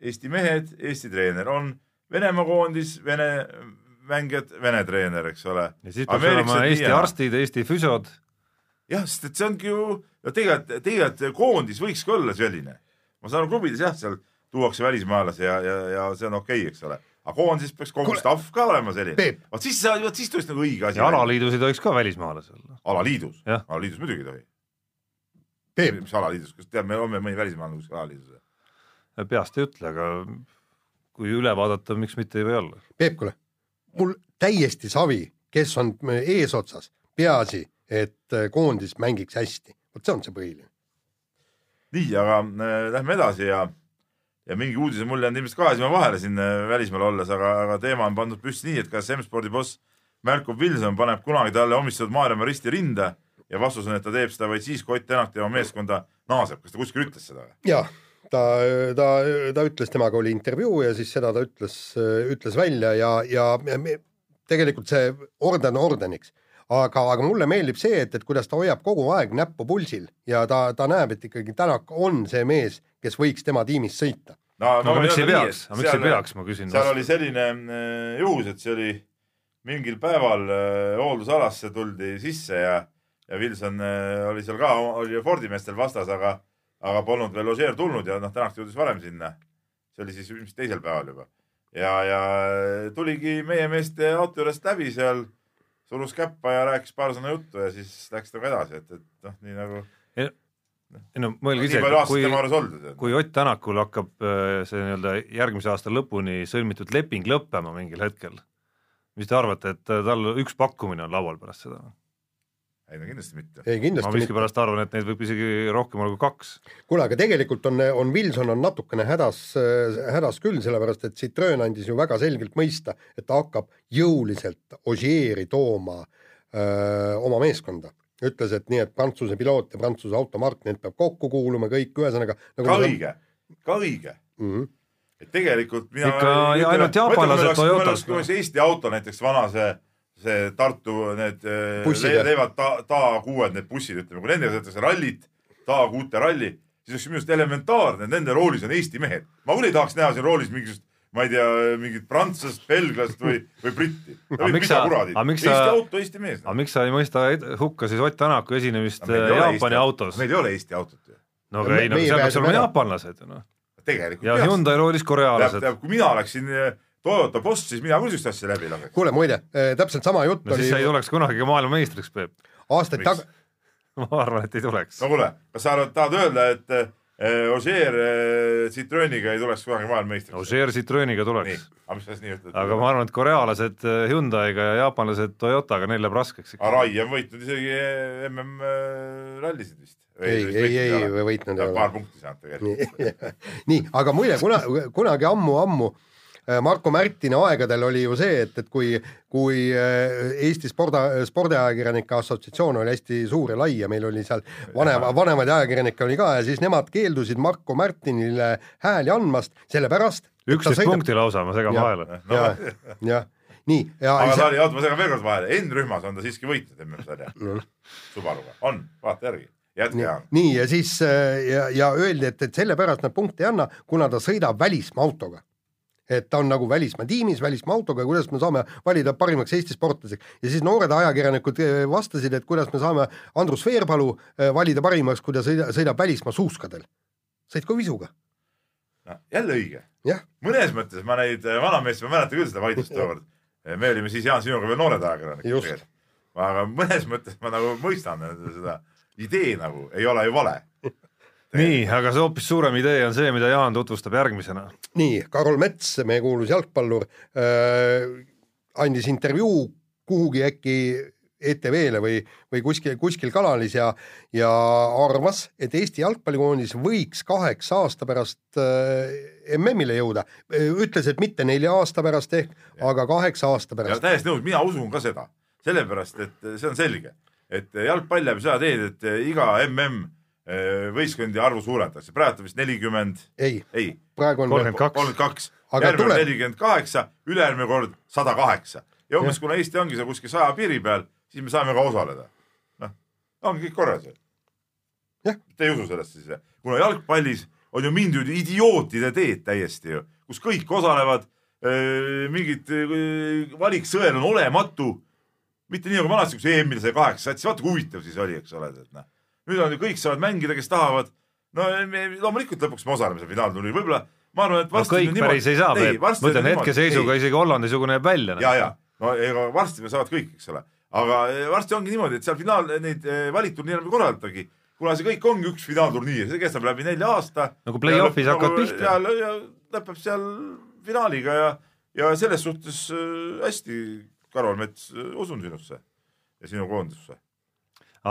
Eesti mehed, Eesti treener, on Venemaa koondis, Vene mängijad, Vene treener, eks ole. ja siis peaks olema Eesti arstid, Eesti füsiod. jah, sest et see ongi ju, no tegelikult, tegelikult koondis võikski olla selline. ma saan aru, klubides jah, seal tuuakse välismaalasi ja, ja, ja see on okei okay,, eks ole. Aga koondises peaks kogu Kuule, staff ka olema selline vot siis, vot siis tuleks nagu õige asi ja. alaliidus ei tohiks ka välismaalasi olla. alaliidus, alaliidus muidugi ei tohi. Peep, mis alaliidus, kas tead, meil on meil mõni välismaalane kuskil alaliidus? peast ei ütle, aga kui üle vaadata, miks mitte ei või olla. Peep, kuule, mul täiesti savi, kes on eesotsas, peaasi, et äh, koondis mängiks hästi, vot see on see põhiline. nii, aga äh, lähme edasi ja ja mingi uudis on mul jäänud ilmselt kahe silma vahele siin äh, välismaal olles, aga, aga teema on pandud püsti nii, et kas M-spordi boss Marko Wilson paneb kunagi talle omistatud Maarjamaa risti rinde ja vastus on, et ta teeb seda vaid siis, kui Ott Tänak tema meeskonda naaseb. kas ta kuskil ütles seda või? ja ta, ta, ta ütles, temaga oli intervjuu ja siis seda ta ütles, ütles välja ja, ja me- tegelikult see orden ordeniks. aga, aga mulle meeldib see, et, et kuidas ta hoiab kogu aeg näppu pulsil ja ta, ta näeb, et ikkagi Tänak on see mees, kes võiks tema tiimis sõita. no, no aga miks ei peaks, aga miks ei peaks, ma küsin. seal oli selline äh, juhus, et see oli mingil päeval äh, hooldusalasse tuldi sisse ja, ja Wilson äh, oli seal ka, oli Fordi meestel vastas, aga, aga polnud veel Ožeer tulnud ja noh, Tänak jõudis varem sinna. see oli siis ilmselt teisel päeval juba. ja, ja tuligi meie meeste auto juurest läbi seal, surus käppa ja rääkis paar sõna juttu ja siis läks temaga edasi, et, et noh, nii nagu ei no mõelge ise kui, kui Ott Tänakul hakkab äh, see nii-öelda järgmise aasta lõpuni sõlmitud leping lõppema mingil hetkel, mis te arvate, et äh, tal üks pakkumine on laual pärast seda? ei no kindlasti mitte. ei ma kindlasti mitte. miskipärast arvan, et neid võib isegi rohkem olla kui kaks. kuule, aga tegelikult on, on Wilson on natukene hädas, hädas küll, sellepärast et Citroen andis ju väga selgelt mõista, et ta hakkab jõuliselt Ogieri tooma öö, oma meeskonda. ütles, et nii, et Prantsuse piloot ja Prantsuse automark, need peab kokku kuuluma kõik, ühesõnaga nagu ka õige, ka õige mm. -hmm. et tegelikult mina Ikka ja ainult jaapanlased Toyotas, kui oleks Eesti auto näiteks vana see, see Tartu need Bussid, le, leivad ta, ta kuued need bussid, ütleme, kui nendega sõidetakse rallit, ta kuute ralli, siis oleks minu arust elementaarne, et nende roolis on Eesti mehed. ma küll ei tahaks näha siin roolis mingisugust, ma ei tea, mingit prantslast, belglast või, või britti. Aga miks sa- aga miks Eesti sa- auto, Eesti mees. aga miks sa ei mõista hukka siis Ott Tänaku esinemist äh, Jaapani autos? meil ei ole Eesti autot ju. no aga Me- ei, no seal peaks olema jaapanlased ju noh. tegelikult ja Hyundai roolis korealased. teab, kui mina oleksin eh, Toyota boss, siis mina küll siukest asja läbi laseks. kuule, muide, täpselt sama jutt no siis oli sa ei tuleks kunagi ka maailmameistriks, Peep. aastaid Miks? taga, ma arvan, et ei tuleks no. kuule, kas sa arvad- tahad öelda, et äh, Ožeer äh, Citroeniga ei tuleks kunagi maailmameistriks? Ožeer Citroeniga nii tuleks., aga mis sa siis nii ütled? aga ma arvan, et korealased äh, Hyundai'ga ja jaapanlased Toyotaga, neil läheb raskeks. Arai on võitnud isegi mm äh, rallisid vist. ei, ei, ei võitnud ei ole paar. punkti saanud tegelikult. nii, nii, aga muide, kuna, kunagi ammu-ammu äh, Marko Märtini aegadel oli ju see, et, et kui, kui äh, Eesti sporda, spordiajakirjanike assotsiatsioon oli hästi suur ja lai ja meil oli seal vanema, vanemaid ajakirjanikke oli ka ja siis nemad keeldusid Marko Märtinile hääli andmast, sellepärast üksteist sõidab- punkti lausa, ma segan vahele. jah, jah, nii ja aga see- ta oli, oota ma segan veel kord vahele, N-rühmas on ta siiski võitnud MM-sarja No. Subaruga, on, vaata järgi, jätke nii hea., nii ja siis äh, ja, ja öeldi, et, et sellepärast nad punkti ei anna, kuna ta sõidab välismaa autoga. Et ta on nagu välismaa tiimis, välismaa autoga, kuidas me saame valida parimaks Eesti sportlaseks ja siis noored ajakirjanikud äh, vastasid, et kuidas me saame Andrus Veerpalu äh, valida parimaks, kui ta sõida, sõidab välismaa suuskadel. sõitku visuga, no,. jälle õige. mõnes mõttes ma neid äh, vanameesti, ma mäletan küll seda vaidlust tookord. me olime siis Jaan sinuga veel noored ajakirjanikud aga mõnes mõttes ma nagu mõistan seda idee nagu ei ole ju vale. nii, aga see hoopis suurem idee on see, mida Jaan tutvustab järgmisena. nii, Karol Mets, meie kuulus jalgpallur äh,, andis intervjuu kuhugi äkki ETV-le või, või kuskil, kuskil kanalis ja, ja arvas, et Eesti jalgpallikoondis võiks kaheksa aasta pärast äh, MM-ile jõuda. ütles, et mitte nelja aasta pärast ehk, aga kaheksa aasta pärast. täiesti nõus, mina usun ka seda, sellepärast et see on selge, et jalgpall läheb seda teed, et iga mm võistkondi arvu suurendatakse, praegu vist nelikümmend, ei, ei, praegu on kolmkümmend kaks. järgmine tuleb- nelikümmend kaheksa, ülejärgmine kord sada kaheksa ja umbes kuna Eesti ongi seal kuskil saja piiri peal, siis me saame ka osaleda. noh, ongi kõik korras ju. Jah. Te ei usu sellest siis või? kuna jalgpallis on ju mindud idiootide teed täiesti ju, kus kõik osalevad, mingid öö, valiksõel on olematu. mitte nii nagu vanasti, kus EM-il sai kaheksa satsi, vaata kui huvitav siis oli, eks ole, et noh. Nüüd on ju kõik saavad mängida, kes tahavad. no me, loomulikult lõpuks me osaleme seal finaalturniiril, võib-olla ma arvan, et no varsti kõik päris ei saa, ma ütlen hetkeseisuga isegi Hollandi-sugune jääb välja. noh. ja, ja no ega varsti me saavad kõik, eks ole, aga eh, varsti ongi niimoodi, et seal finaal, neid eh, valiturniire ei korraldatagi, kuna see kõik ongi üks finaalturniir, see kestab läbi nelja aasta. Nagu play-off'is hakkad pihta. ja, lõpeb seal finaaliga ja, ja selles suhtes hästi, Karol Mets, usun sinusse ja sinu koondistusse.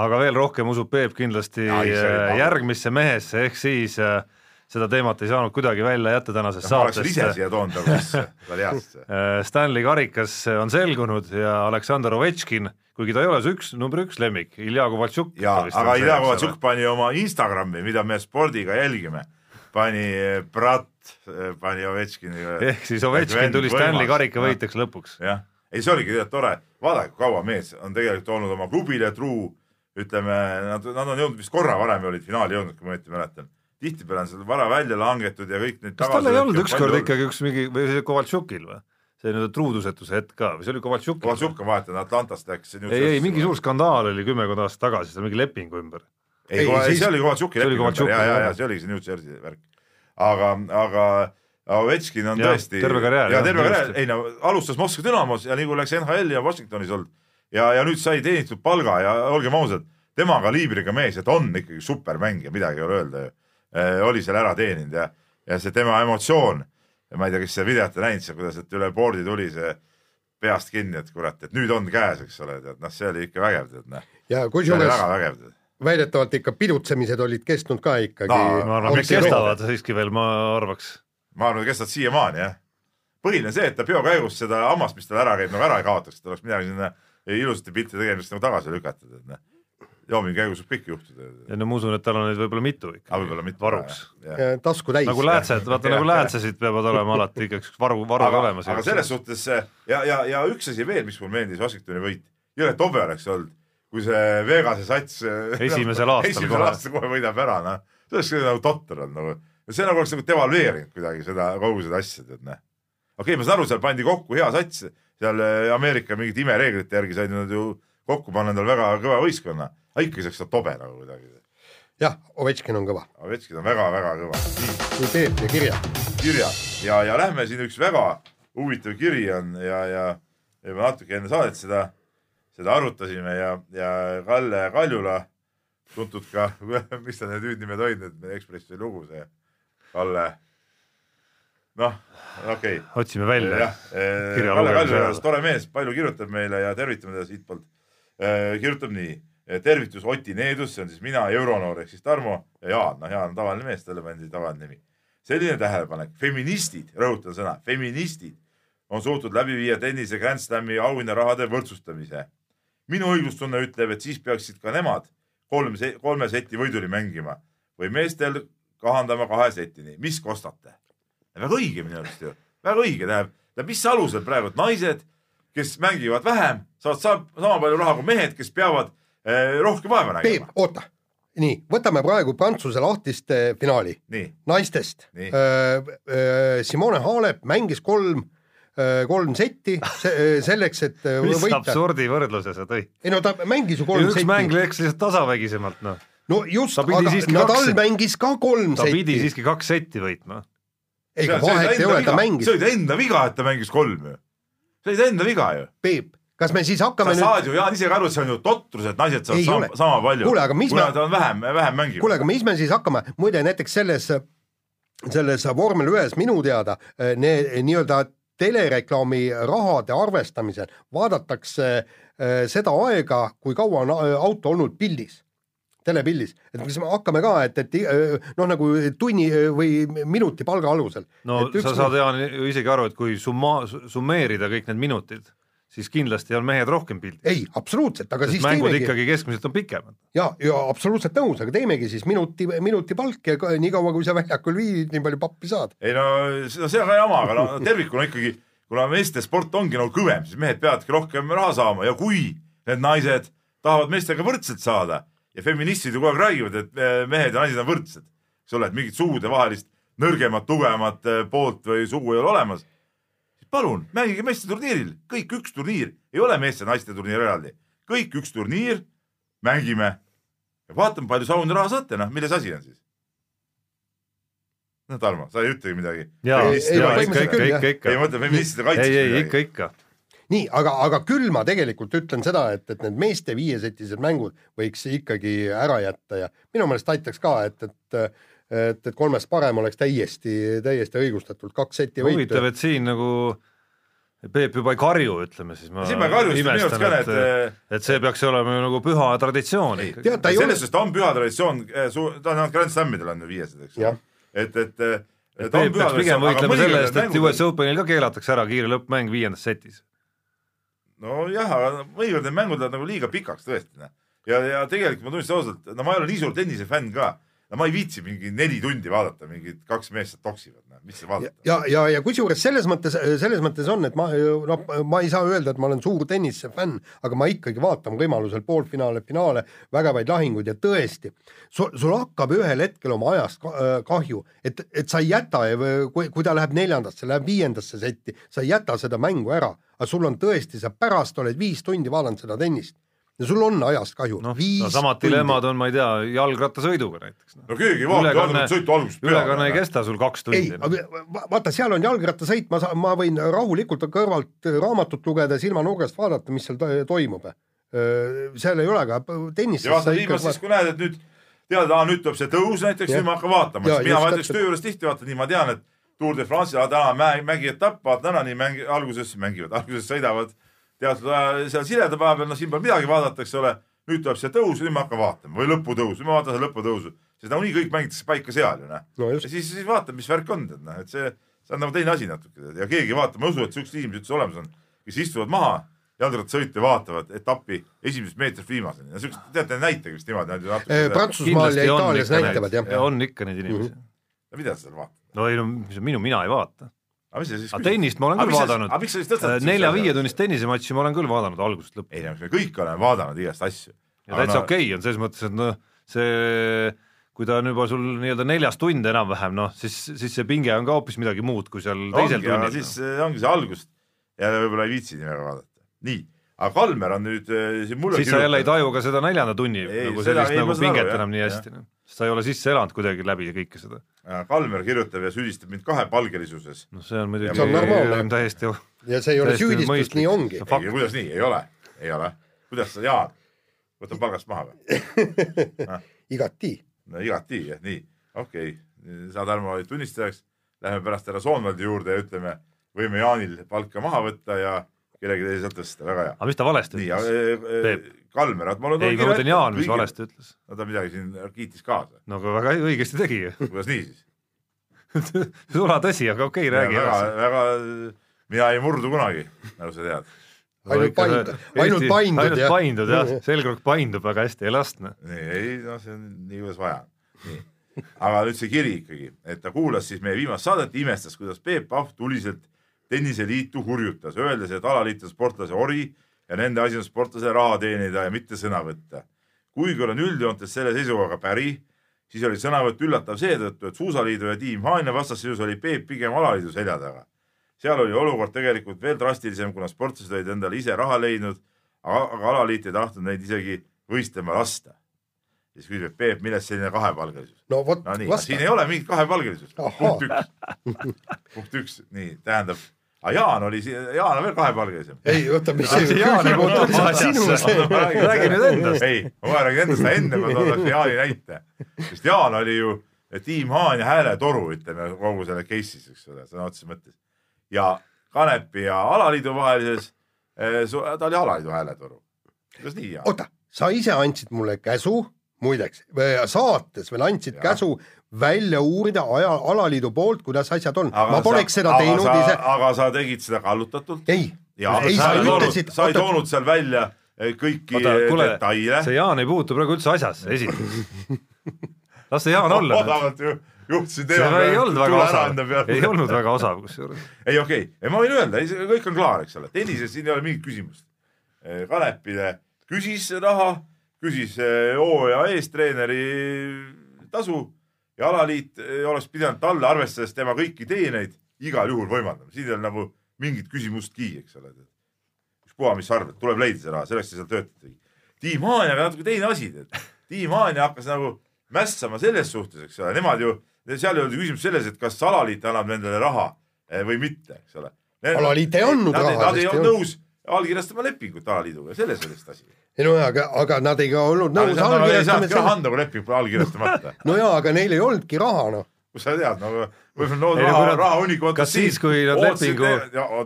Aga veel rohkem usub Peep kindlasti Ja, ise äh, järgmisse mehesse, ehk siis äh, seda teemat ei saanud kuidagi välja jätta tänasest ma oleks ise saatest. siia toonud nagu sisse, see oli hea sisse. Äh, Stanley karikas on selgunud ja Aleksandr Ovetškin, kuigi ta ei ole su üks, number üks lemmik, Ilja Kovaltšuk. ja, aga Ilja Kovatšuk pani oma Instagrami, mida me spordiga jälgime, pani Brat, pani Ovetškini. ehk siis Ovetškin tuli Stanley karika võitjaks lõpuks. jah, ei see oligi tore, vaadake, kui kaua mees on tegelikult olnud oma klubile truu, ütleme, nad, nad on jõudnud vist korra varem olid finaali jõudnud, kui ma õieti mäletan. tihtipeale on seal vara välja langetud ja kõik need kas tal ei olnud ükskord ikkagi üks mingi või see Kovaltšukil või? see nii-öelda truudusetuse hetk ka või see oli Kovaltšukil? Kovatšuk on vahetanud Atlantast läks. ei, ei mingi suur skandaal oli kümmekond aastat tagasi, seal mingi lepingu ümber. ei, Ei, siis- see oli oli leping, Kovaltšuk, ja, ja, ja see oligi see New Jersey värk. aga, aga Ovetškin on Jah, tõesti. terve karjäär, ja terve karjäär, ei no alustas Moskva Dünamos ja nii kui läks NHL-i ja Washingtonis olnud ja, ja nüüd sai teenitud palga ja olgem ausad, tema kaliibriga mees, et on ikkagi supermängija, midagi ei ole öelda ju. oli seal ära teeninud ja, ja see tema emotsioon, ma ei tea, kas seda videot ei näinud seal, kuidas, et üle board'i tuli see peast kinni, et kurat, et nüüd on käes, eks ole, tead noh, see oli ikka vägev, tead noh, ja kusjuures väga vägev tead. väidetavalt ikka pidutsemised olid kestnud ka ikkagi No, ma arvan, et kestavad siiski veel, ma arvaks. ma arvan, et kestavad siiamaani jah. põhiline see, et ta peo käigus seda hammast, mis tal ära käib, nagu ära ei kaotaks, et oleks midagi sinna ilusate pilti tegemist nagu tagasi lükatud, et noh. joomingu käigus võib kõike juhtuda. ja no ma usun, et tal on neid võib-olla mitu ikka. aga võib-olla mitte. varuks. tasku täis. nagu läätsed, vaata nagu läätsesid peavad olema alati ikka üks varu, varu aga, olemas. aga selles suhtes see ja, ja, ja üks asi veel, mis mulle meeldis Washingtoni võit, jõle tobe oleks olnud, kui see Vegase sats Esimesel aastal esimesel kohe. aastal kohe võidab ära, noh. see oleks nagu totter olnud nagu, see nagu oleks nagu devalveerinud kuidagi seda, kogu seda asja, tead noh. okei okay,, ma saan aru, seal pandi kokku hea sats, seal eh, Ameerika mingite imereeglite järgi said nad ju kokku panna endale väga kõva võistkonna, aga ikkagi oleks seda tobe nagu kuidagi. jah, Ovetškin on kõva. Ovetškin on väga-väga kõva. kui Peep ja Kirja. kirja ja, ja lähme siin üks väga huvitav kiri on ja, ja, me natuke enne saadet seda, seda arutasime ja, ja Kalle Kaljula, tuntud ka, mis ta need hüüdnimed olid nüüd Ekspressi lugu see, Kalle, noh, okei okay.. otsime välja Kirja Kalle ajal., tore mees, palju kirjutab meile ja tervitame teda siitpoolt. kirjutab nii, tervitus Oti Needus, see on siis mina, euronoor ehk siis Tarmo ja Jaan, noh Jaan on tavaline mees, talle pandi tavaline nimi. selline tähelepanek, feministid, rõhutan sõna, feministid on suutnud läbi viia tennise Grand Slami auhinnarahade võrdsustamise. minu õiglustunne ütleb, et siis peaksid ka nemad kolm, kolme seti võiduni mängima või meestel kahandama kahe setini, mis kostate? Väga õige minu arust ju, väga õige, tähendab, tähendab, mis alusel praegu, naised, kes mängivad vähem, saavad saab sama palju raha kui mehed, kes peavad eh, rohkem vaeva Peep nägema., oota, nii, võtame praegu Prantsuse lahtiste finaali nii, naistest Nii.. Simone Halep mängis kolm, kolm setti se- selleks, et mis võita. absurdi võrdluse sa tõid? ei no ta mängis ju kolm üks mäng setti. läks lihtsalt tasavägisemalt, noh. no just, Ta pidi aga Nadal kaks- mängis ka kolm ta pidi setti. siiski kaks setti võitma. Ega vahet ei ole, ta mängis see. oli ta enda viga, et ta mängis kolm ju. see oli ta enda viga ju. Peep, kas me siis sa hakkame nüüd, saad ju, Jaan ise ka aru, et see on ju totrus, et naised saavad Ei sama, sama palju. Kuule, aga mis kuna me- ta on vähem, vähem mänginud. kuule, aga mis me siis hakkame, muide näiteks selles, selles vormel ühes minu teada need nii-öelda telereklaami rahade arvestamisel vaadatakse eh, seda aega, kui kaua on eh, auto olnud pildis, telepildis, et kas me hakkame ka, et, et noh, nagu tunni eh, või minuti palga alusel. no sa saad, Jaan, ju isegi aru, et kui summa, summeerida kõik need minutid, siis kindlasti on mehed rohkem pildis. ei, absoluutselt, aga sest siis mängud teemegi ikkagi keskmiselt on pikemad. ja, ja absoluutselt nõus, aga teemegi siis minuti, minuti palk ja ka- niikaua, kui sa väljakul viibid, nii palju pappi saad. ei no see see on ka jama, aga no tervikuna ikkagi, kuna meeste sport ongi nagu kõvem, siis mehed peavadki rohkem raha saama ja kui need naised tahavad meestega võrdselt saada ja feministid ju kogu aeg räägivad, et eh, mehed ja naised on võrdsed, eks ole, et mingit sugudevahelist nõrgemat, tugevamat eh, poolt või sugu ei ole olemas. palun mängige meeste turniiril, kõik üks turniir, ei ole meeste-naiste turniir eraldi, kõik üks turniir, mängime. Ja vaatame, palju sa auhinnaraha saate, noh, milles asi on siis? noh, Tarmo, sa ei ütlegi midagi. Ei, ei, jaa, ikka, ikka, ikka, ei, mõtle feministide ei, kaitseks ei ikka, ikka. nii, aga, aga küll ma tegelikult ütlen seda, et, et need meeste viiesetised mängud võiks ikkagi ära jätta ja minu meelest aitaks ka, et, et et, et kolmest parem oleks täiesti, täiesti õigustatult kaks seti huvitav, võitu. et siin nagu Peep juba ei karju, ütleme siis. siin ma ei karju, sest minu arust ka need et, et see peaks olema ju nagu püha traditsioon ei, ikkagi. Selles ole- suhtes ta on püha traditsioon, ta on Grand Slamidel on ju viiesed, eks Jah.. et, et ta on Peep peaks pigem võitlema selle eest, et US Openil ka keelatakse ära kiire lõppmäng viiendas setis. nojah, aga mõnikord need mängud lähevad nagu liiga pikaks tõesti, noh. ja, ja tegelikult ma tunnistan ausalt, no ma ei ole nii suur tennisefänn ka, no ma ei viitsi mingi neli tundi vaadata, mingid kaks meest toksivad, noh, mis seal vaadata. ja, ja, ja kusjuures selles mõttes, selles mõttes on, et ma noh, ma ei saa öelda, et ma olen suur tennise fänn, aga ma ikkagi vaatan võimalusel poolfinaale, finaale, vägevaid lahinguid ja tõesti, sul, sul hakkab ühel hetkel oma ajast äh, kahju, et, et sa ei jäta, kui, kui ta läheb neljandasse, läheb viiendasse setti, sa ei jäta seda mängu ära, aga sul on tõesti, sa pärast oled viis tundi vaadanud seda tennist ja sul on ajast kahju noh, Viis no samad dilemmad on, ma ei tea, jalgrattasõiduga näiteks no.. no keegi ei vaata, Ülekanne- vaadanud sõitu algusest ülekanne ei peale. kesta sul kaks ei tundi no.., va- vaata, seal on jalgrattasõit, ma saan, ma võin rahulikult kõrvalt raamatut lugeda, silmanurgast vaadata, mis seal to- toimub. seal ei ole ka tennises ja vaata viimast siis, kui näed, et nüüd tead, nüüd tuleb see tõus näiteks, nüüd ma hakkan vaatama, siis mina näiteks täpselt. töö juures tihti vaatan nii, ma tean, et Tour de France'il täna mäe, mägietapp, vaatan ära nii mängi, alguses mängivad, alguses sõidavad teatud aja seal sileda päeva peal, no siin pole midagi vaadata, eks ole. nüüd tuleb see tõus, nüüd ma hakkan vaatama või lõputõus, nüüd ma vaatan seda lõputõusu, sest nagunii kõik mängitakse paika seal ju noh. no ja siis, siis vaatan, mis värk on, tead noh, et see, see on nagu teine asi natuke ja keegi ei vaata, ma usun, et siuksed inimesed üldse olemas on, kes istuvad maha jalgrattasõitu ja vaatavad etappi esimesest meetrist viimaseni ja siuksed, teate näiteid vist niimoodi, Prantsusmaal ja on Itaalias näitavad jah. On ikka neid inimesi. mida sa seal vaatad? no ei no mis- minu, mina ei vaata. Aga tennist ma olen küll vaadanud nelja-viietunnist tennisematši ma olen küll vaadanud algusest lõpuni. ei no me kõik oleme vaadanud igast asju. ja täitsa okei okay on selles mõttes, et noh, see kui ta on juba sul nii-öelda neljas tund enam-vähem, noh siis, siis see pinge on ka hoopis midagi muud kui seal teisel ongi, tunnil. siis eh, ongi see algust ja võib-olla ei viitsi nii väga vaadata. nii, aga Kalmer on nüüd eh, siin mulle siis sa jälle ei taju ka seda neljanda tunni Ei, nagu sellist ei, nagu saan aru, pinget jah, enam nii hästi, noh. Sa ei ole sisse elanud kuidagi läbi kõike seda. Kalmer kirjutab ja süüdistab mind kahepalgelisuses. noh, see on muidugi See on normaalne. täiesti ja see ei ole süüdistus, nii ongi. Ei, kuidas nii, ei ole, ei ole. kuidas sa, Jaan, võtad palgast maha või? igati. no igati, nii, okei okay., sa, Tarmo, tunnistajaks. Läheme pärast härra Soonvaldi juurde ja ütleme, võime Jaanil palka maha võtta ja kellelegi teisel tõsta, väga hea. aga mis ta valesti nii, ütles? Peep. Kalmer, ma olen ei, ma mõtlen Jaan, mis valesti ütles. no ta midagi siin kiitis kaasa, no aga väga õigesti tegi ju. kuidas nii siis? sula tõsi, aga okei okay,, räägi väga edasi., väga, mina ei murdu kunagi, nagu sa tead. Ainult paindud- ainult paindud, ainult jah. paindud jah, selgroog paindub väga hästi, ei lasta. nii, ei no see on nii, kuidas vaja. aga nüüd see kiri ikkagi, et ta kuulas siis meie viimast saadet, imestas, kuidas Peep Pahv tuliselt tenniseliitu hurjutas, öeldes, et alaliit on sportlase ori ja nende asi on sportlasele raha teenida ja mitte sõna võtta. kuigi olen üldjoontes selle seisukohaga päri, siis oli sõnavõtt üllatav seetõttu, et Suusaliidu ja Tiim Haanja vastasseisus oli Peep pigem alaliidu selja taga. seal oli olukord tegelikult veel drastilisem, kuna sportlased olid endale ise raha leidnud, aga, alaliit ei tahtnud neid isegi võistlema lasta. siis küsib, Peep, millest selline kahepalgelisus? no vot no siin ei. ole mingit kahepalgelisust. Punkt üks. punkt üks, nii, tähendab, aga Jaan oli, Jaan on veel kahepalgelisem. ei, oota, mis Ah, see Jaan ei puutu üldse sinu see. räägi nüüd endast. ei, ma räägin endast, aga enne ma toon Jaani näite. sest Jaan oli ju tiim Haan ja hääletoru, ütleme kogu selle case'is, eks ole, sõna otseses mõttes. ja Kanepi ja alaliidu vahelises, ta oli alaliidu hääletoru. kuidas nii, Jaan? oota, sa ise andsid mulle käsu, muideks, saates veel andsid ja. käsu välja uurida aja, alaliidu poolt, kuidas asjad on. ma poleks seda teinud sa, ise. aga sa tegid seda kallutatult. ei, sa sa ei toonud, ütlesid, sa ei toonud seal välja eh, kõiki oota, eh, kuule, detaile. see Jaan ei puutu praegu üldse asjasse, esiteks. las see Jaan olla. odavalt ju juhtisin see teema ei olnud väga osav ei olnud väga osav kusjuures. ei okei okay., ma võin öelda, kõik on klaar, eks ole, tennises siin ei ole mingit küsimust. Kanepile küsis raha, küsis eh, hooaja eestreeneri tasu ja alaliit oleks pidanud talle, arvestades tema kõiki teeneid, igal juhul võimaldama, siin ei ole nagu mingit küsimustki, eks ole. ükspuha, mis sa arvad, tuleb leida see raha, selleks sa seal töötadki. Tiim Haanjaga natuke teine asi. Tiim Haanja hakkas nagu mässama selles suhtes, eks ole, nemad ju seal ei olnud küsimus selles, et kas alaliit annab nendele raha eh, või mitte, eks ole. alaliit ei andnud raha. Nad ei olnud nõus allkirjastama lepingut alaliiduga, selles oli vist asi. ei no jaa, aga, aga nad ei ka olnud nõus allkirjastama. raha anda, kui leping pole allkirjastamata. no jaa, aga neil ei olnudki raha noh kus sa tead, no võib-olla no raha, raha hunniku kas siis, kui nad lepingu,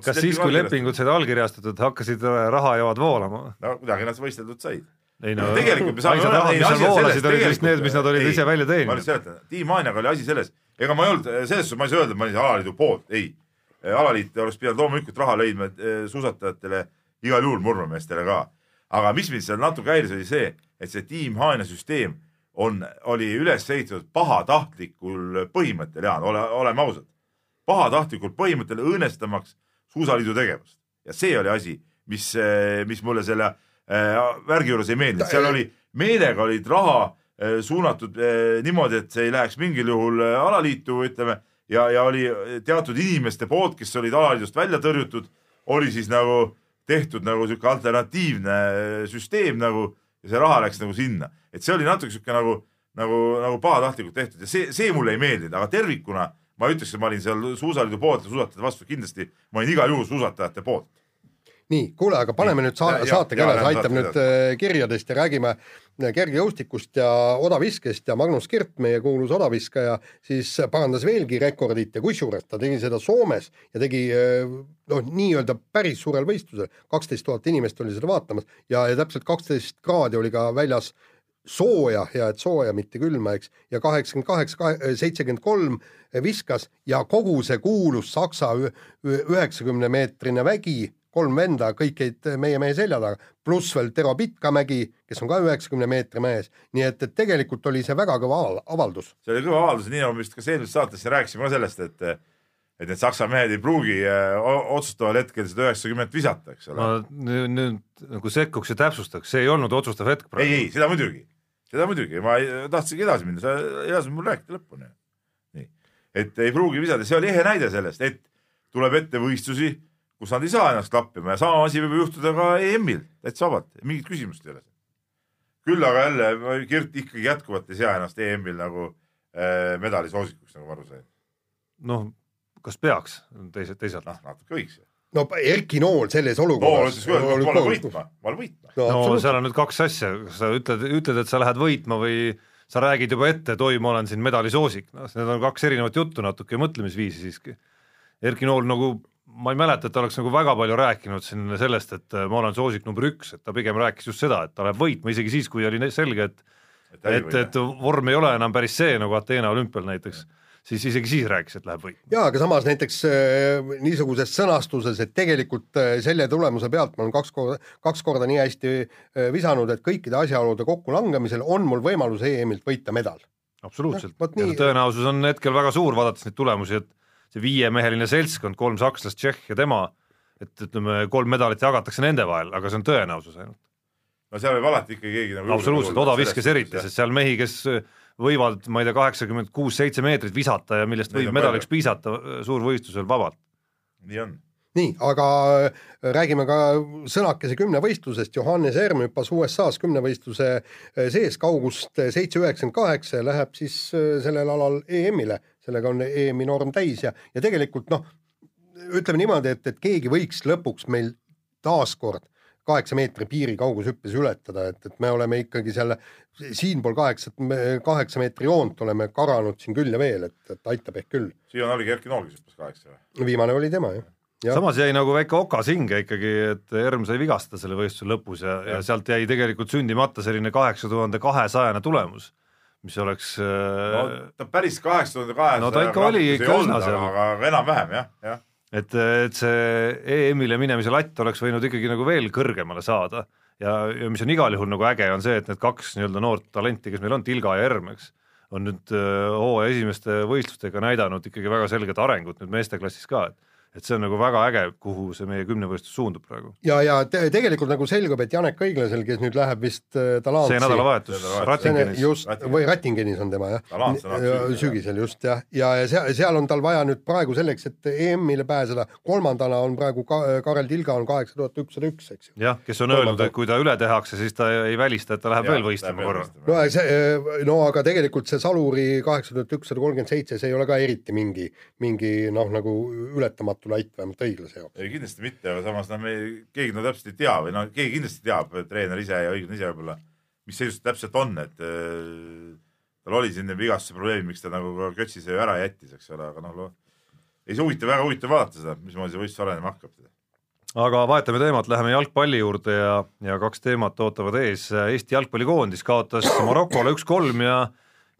kas siis, kui lepingud said allkirjastatud, hakkasid rahajoad voolama? no kuidagi nad võisteldud said ei no tegelikult me saame raha, mis seal voolasid, olid vist need, mis nad olid ei, ise välja teeninud. ma lihtsalt seletan, Tiim Haaniaga oli asi selles, ega ma ei olnud, selles suhtes ma ei saa öelda, et ma olin alaliidu poolt, ei. Alaliit oleks pidanud loomulikult raha leidma eh, suusatajatele, igal juhul murmameestele ka. aga mis mind seal natuke häiris, oli see, et see Tiim Haanja süsteem on, oli üles ehitatud pahatahtlikul põhimõttel, Jaan, ole, oleme ausad. pahatahtlikul põhimõttel õõnestamaks suusaliidu tegevust ja see oli asi, mis, eh, mis mulle selle Äh, värgi juures ei meeldinud, seal oli, meelega olid raha äh, suunatud äh, niimoodi, et see ei läheks mingil juhul alaliitu, ütleme, ja, ja oli teatud inimeste poolt, kes olid alaliidust välja tõrjutud, oli siis nagu tehtud nagu sihuke alternatiivne süsteem nagu ja see raha läks nagu sinna, et see oli natuke sihuke nagu, nagu, nagu pahatahtlikult tehtud ja see, see mulle ei meeldinud, aga tervikuna ma ütleks, et ma olin seal suusaliidu poolt ja suusatajate vastu kindlasti, ma olin igal juhul suusatajate poolt nii, kuule, aga paneme nüüd sa saate käes, aitab nüüd äh, kirjadest ja räägime äh, kergejõustikust ja odaviskest ja Magnus Kirt, meie kuulus odaviskaja, siis parandas veelgi rekordit ja kusjuures ta tegi seda Soomes ja tegi äh, noh, nii-öelda päris suurel võistlusel, kaksteist tuhat inimest oli seda vaatamas ja, ja täpselt kaksteist kraadi oli ka väljas sooja, hea et sooja, mitte külma, eks, ja kaheksakümmend kaheksa, seitsekümmend kolm viskas ja kogu see kuulus Saksa üheksakümne meetrine vägi kolm venda, kõik jäid meie mehe selja taga, pluss veel Tero Pitkamägi, kes on ka üheksakümne meetri mees, nii et, et tegelikult oli see väga kõva avaldus. see oli kõva avaldus, nii nagu me vist ka eelmises saates rääkisime ka sellest, et et need saksa mehed ei pruugi äh, otsustaval hetkel seda üheksakümmet visata, eks ole. ma nüüd nagu sekkuks ja täpsustaks, see ei olnud otsustav hetk praegu. ei, ei, seda muidugi, seda muidugi, ma ei, tahtsingi edasi minna, sa ei lasknud mul rääkida lõpuni. nii, et ei pruugi visata, see oli ehe näide sellest, et tuleb ette võistlusi kus nad ei saa ennast klappima ja sama asi võib juhtuda ka EM-il täitsa vabalt, mingit küsimust ei ole. küll aga jälle Kirt ikkagi jätkuvalt ei sea ennast EM-il nagu äh, medali soosikuks, nagu ma aru sain. noh, kas peaks teised, teisalt? noh, natuke võiks ju no Erki Nool selles olukorras. Küll, et ma olen võitma, ma olen võitma. no, no seal on nüüd kaks asja, kas sa ütled, ütled, et sa lähed võitma või sa räägid juba ette, et oi, ma olen siin medalisoosik, noh, need on kaks erinevat juttu natuke ja mõtlemisviisi siiski. Erki Nool nagu ma ei mäleta, et ta oleks nagu väga palju rääkinud siin sellest, et äh, ma olen soosik number üks, et ta pigem rääkis just seda, et ta läheb võitma, isegi siis, kui oli selge, et et, et, et vorm ei ole enam päris see, nagu Ateena olümpial näiteks, siis isegi siis rääkis, et läheb võitma. jaa, aga samas näiteks äh, niisuguses sõnastuses, et tegelikult äh, selle tulemuse pealt ma olen kaks korda, kaks korda nii hästi äh, visanud, et kõikide asjaolude kokkulangemisel on mul võimalus EM-ilt võita medal. absoluutselt no,, ja tõenäosus on hetkel väga suur, vaadates neid tulemusi, et see viiemeheline seltskond, kolm sakslast, Tšehh ja tema, et ütleme, kolm medalit jagatakse nende vahel, aga see on tõenäosus ainult. no seal võib alati ikka keegi nagu absoluutselt, odaviskes eriti, sest seal mehi, kes võivad, ma ei tea, kaheksakümmend kuus-seitse meetrit visata ja millest võib medaliks piisata suurvõistlusel vabalt. nii on. Nii, aga äh, räägime ka sõnakese kümnevõistlusest, Johannes Erm hüppas USA-s kümnevõistluse äh, sees kaugust seitse üheksakümmend kaheksa ja läheb siis äh, sellel alal EM-ile sellega on EM-i norm täis ja, ja tegelikult noh, ütleme niimoodi, et, et keegi võiks lõpuks meil taaskord kaheksa meetri piiri kaugushüppes ületada, et, et me oleme ikkagi selle siinpool kaheksat, kaheksa meetri joont oleme karanud siin küll ja veel, et, et aitab ehk küll. siiani oligi Erki Nool, kes hüppas kaheksa või? viimane oli tema, jah. Ja. samas jäi nagu väike okas hinge ikkagi, et Erm sai vigastada selle võistluse lõpus ja, ja., ja sealt jäi tegelikult sündimata selline kaheksa tuhande kahesajane tulemus mis oleks no äh, ta päris kaheksa tuhande kahesaja no ta ikka oli üsna seal. aga, aga enam-vähem jah, jah. et, et see EM-ile minemise latt oleks võinud ikkagi nagu veel kõrgemale saada ja, ja mis on igal juhul nagu äge, on see, et need kaks nii-öelda noort talenti, kes meil on, Tilga ja Erm, eks, on nüüd äh, hooaja esimeste võistlustega näidanud ikkagi väga selget arengut nüüd meesteklassis ka, et et see on nagu väga äge, kuhu see meie kümnevõistlus suundub praegu. ja, ja te, tegelikult nagu selgub, et Janek Õiglasel, kes nüüd läheb vist äh, Talansi see nädalavahetus Rattingenis. just, või Rattingenis on tema jah, sügisel just jah, ja, ja seal, seal on tal vaja nüüd praegu selleks, et EM-ile pääseda, kolmandana on praegu ka, Karel Tilga on kaheksa tuhat ükssada üks, eks ju. jah, kes on öelnud, et kui ta üle tehakse, siis ta ei välista, et ta läheb ja, veel võistlema korra. no see, no aga tegelikult see Saluri kaheksa tuhat ükssada kolmkümmend seitse, see ei ole ka eriti mingi, mingi noh, nagu ületamatu Tartu lait vähemalt õiglase jaoks. ei kindlasti mitte, aga samas noh, me keegi no täpselt ei tea või noh, keegi kindlasti teab, treener ise ja õiglane ise võib-olla, mis seisus ta täpselt on, et äh, tal oli siin vigastuse probleem, miks ta nagu ka Kötsise ära jättis, eks ole, aga noh, ei see huvitav, väga huvitav vaadata seda, mismoodi see võistlus arenema hakkab. aga vahetame teemat, läheme jalgpalli juurde ja, ja kaks teemat ootavad ees. Eesti jalgpallikoondis kaotas Marokole üks-kolm ja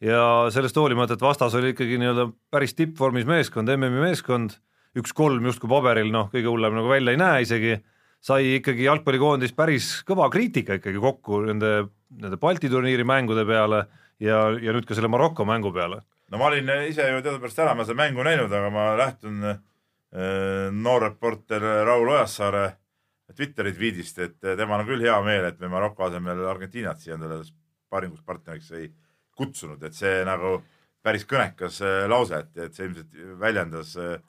ja sellest hoolimata, et vastas oli ikkagi nii-öelda päris tippvormis meeskond, MM-i meeskond üks-kolm justkui paberil noh, kõige hullem nagu välja ei näe isegi, sai ikkagi jalgpallikoondis päris kõva kriitika ikkagi kokku nende, nende Balti turniiri mängude peale ja, ja nüüd ka selle Maroko mängu peale. no ma olin ise ju teadupärast ära, ma seda mängu näinud, aga ma lähtun äh, noor reporter Raul Ojassaare Twitteri tweetist, et temal on küll hea meel, et me Maroko asemel Argentiinat siia endale sparringuspartneriks ei kutsunud, et see nagu päris kõnekas lause, et, et see ilmselt väljendas äh,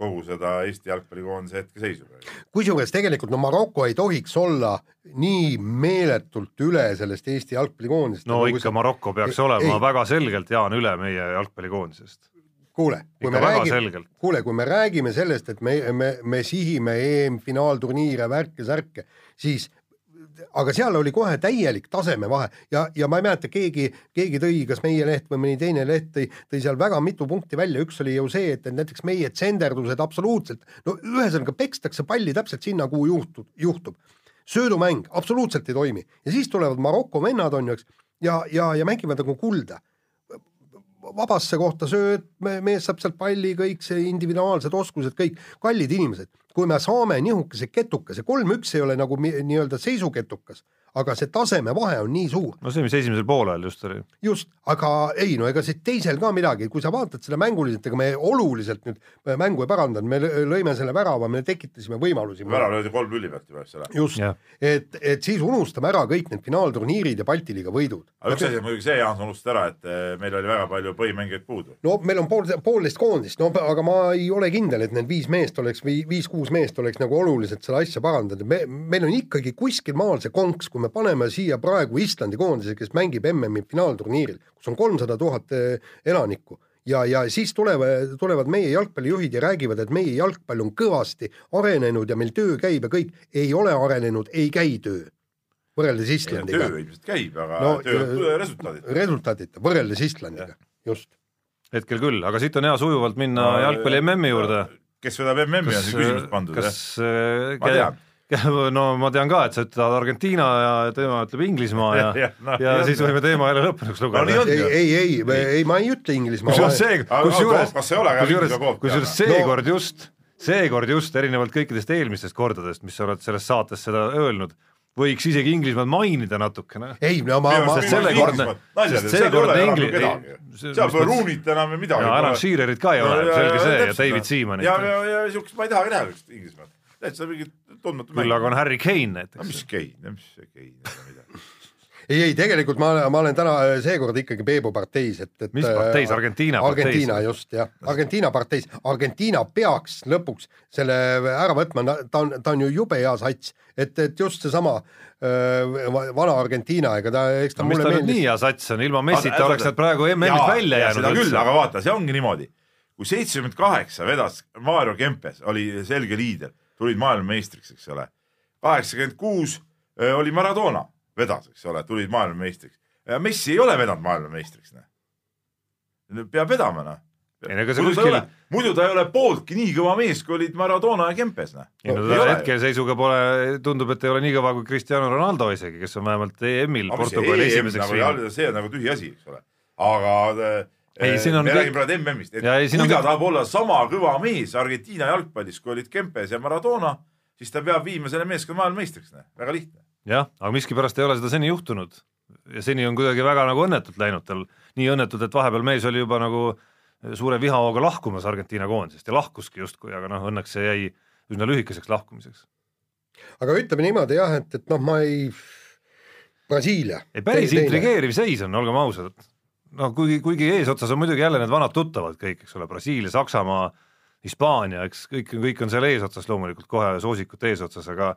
kogu seda Eesti jalgpallikoondise hetkeseisu. kusjuures tegelikult no Maroko ei tohiks olla nii meeletult üle sellest Eesti jalgpallikoondisest. no nagu ikka see... Maroko peaks ei, olema ei. väga selgelt, Jaan, üle meie jalgpallikoondisest. kuule, kui me räägime, kuule, kui me räägime sellest, et me, me, me sihime EM-finaalturniire, värke-särke, siis aga seal oli kohe täielik tasemevahe. Ja, ja ma ei mäleta, keegi, keegi tõi, kas meie leht või mõni teine leht tõi, tõi seal väga mitu punkti välja, üks oli ju see, et, näiteks meie tsenderdused absoluutselt, no ühesõnaga pekstakse palli täpselt sinna, kuhu juhtub, juhtub. söödumäng absoluutselt ei toimi. Ja siis tulevad Maroko vennad on ju, eks, ja, ja, ja mängivad nagu kulda. Vabasse kohta sööd, mees saab sealt palli, kõik see individuaalsed oskused, kõik. Kallid inimesed kui me saame nihukese ketukese, kolm-üks ei ole nagu nii-öelda seisuketukas aga see tasemevahe on nii suur. no see, mis esimesel poolel just oli. just, aga ei no ega siit teisel ka midagi, kui sa vaatad seda mänguliselt, ega me oluliselt nüüd mängu ei parandanud, me lõime selle värava, me tekitasime võimalusi. värav löödi kolm lülli pealt juba, eks ole. just, et, et siis unustame ära kõik need finaalturniirid ja Balti liiga võidud. aga üks asi on muidugi see, Jaan, sa unustasid ära, et eh, meil oli väga palju põhimängijaid puudu. no meil on pool, poolteist koondist, no aga ma ei ole kindel, et need viis meest oleks või viis-kuus meest oleks nagu oluliselt seda asja parandanud, me, meil on ikkagi kuskil maal see konks, kui me paneme siia praegu Islandi koondise, kes mängib MM-i finaalturniiril, kus on kolmsada tuhat eh, elanikku ja, ja siis tulevad, tulevad meie jalgpallijuhid ja räägivad, et meie jalgpall on kõvasti arenenud ja meil töö käib ja kõik, ei ole arenenud, ei käi töö. võrreldes Islandiga. töö ilmselt käib, aga no, töö resultaadita. resultaadita, võrreldes Islandiga, just. hetkel küll, aga siit on hea sujuvalt minna no, jalgpalli MM-i juurde. kes vedab MM-i, on siin küsimus pandud, jah? kas ma tean no ma tean ka, et sa ütled Argentiina ja tema ütleb Inglismaa ja, ja, no, ja siis võime teema jälle lõppenuks lugeda no,. ei, ei, ei, ei, ma ei ütle Inglismaa. kusjuures see, kusjuures, kusjuures, kusjuures seekord no. just, seekord just erinevalt kõikidest eelmistest kordadest, mis sa oled selles saates seda öelnud, võiks isegi Inglismaad mainida natukene. ei, no ma, ma sest sellekordne, sest seekordne Ingli-. seal pole Roonit enam ja midagi. ja Alan Shearerit ka ei ole, selge see, ja David Seamanit. ja, ja, ja siukest ma ei tahagi näha, siukest Inglismaad täitsa mingi tundmatu mäng. küll aga on Harry Kane näiteks. mis Kane, mis see Kane, ei, ei tegelikult ma, ma olen täna seekord ikkagi Peebu parteis, et, et mis parteis, Argentiina parteis? Argentiina just jah, Argentiina parteis, Argentiina peaks lõpuks selle ära võtma, ta on, ta on ju jube hea sats, et, et just seesama äh, vana Argentiina, ega ta, eks ta no, mulle meeldis. nii hea sats on, ilma Messita oleks nad praegu MM-ist välja jäänud. seda küll, aga vaata, see ongi niimoodi, kui seitsekümmend kaheksa vedas Mario Kempes, oli selge liider tulid maailmameistriks, eks ole. kaheksakümmend kuus oli Maradona, vedas, eks ole, tulid maailmameistriks. Messi ei ole vedanud maailmameistriks, noh. peab vedama, noh. muidu, kuskil... muidu ta ei ole pooltki nii kõva mees, kui olid Maradona ja Kempes, noh. ei no ta hetkeseisuga pole, tundub, et ei ole nii kõva kui Cristiano Ronaldo isegi, kes on vähemalt EM-il Portugali e esimeseks nagu, see on nagu tühiasi, eks ole. aga ei, siin on me räägime praegu MM-ist, et ja, ei, kui ta on... tahab olla sama kõva mees Argentiina jalgpallis, kui olid Kempes ja Maradona, siis ta peab viima selle meeskonna maailmameistriks, väga lihtne. jah, aga miskipärast ei ole seda seni juhtunud ja seni on kuidagi väga nagu õnnetult läinud tal, nii õnnetult, et vahepeal mees oli juba nagu suure vihahooga lahkumas Argentiina koondisest ja lahkuski justkui, aga noh, õnneks see jäi üsna lühikeseks lahkumiseks. aga ütleme niimoodi jah, et, et noh, ma ei, Brasiilia. ei päris intrigeeriv seis on, olgem ausad. No kuigi, kuigi eesotsas on muidugi jälle need vanad tuttavad kõik, eks ole, Brasiilia, Saksamaa, Hispaania, eks kõik, kõik on seal eesotsas loomulikult kohe soosikute eesotsas, aga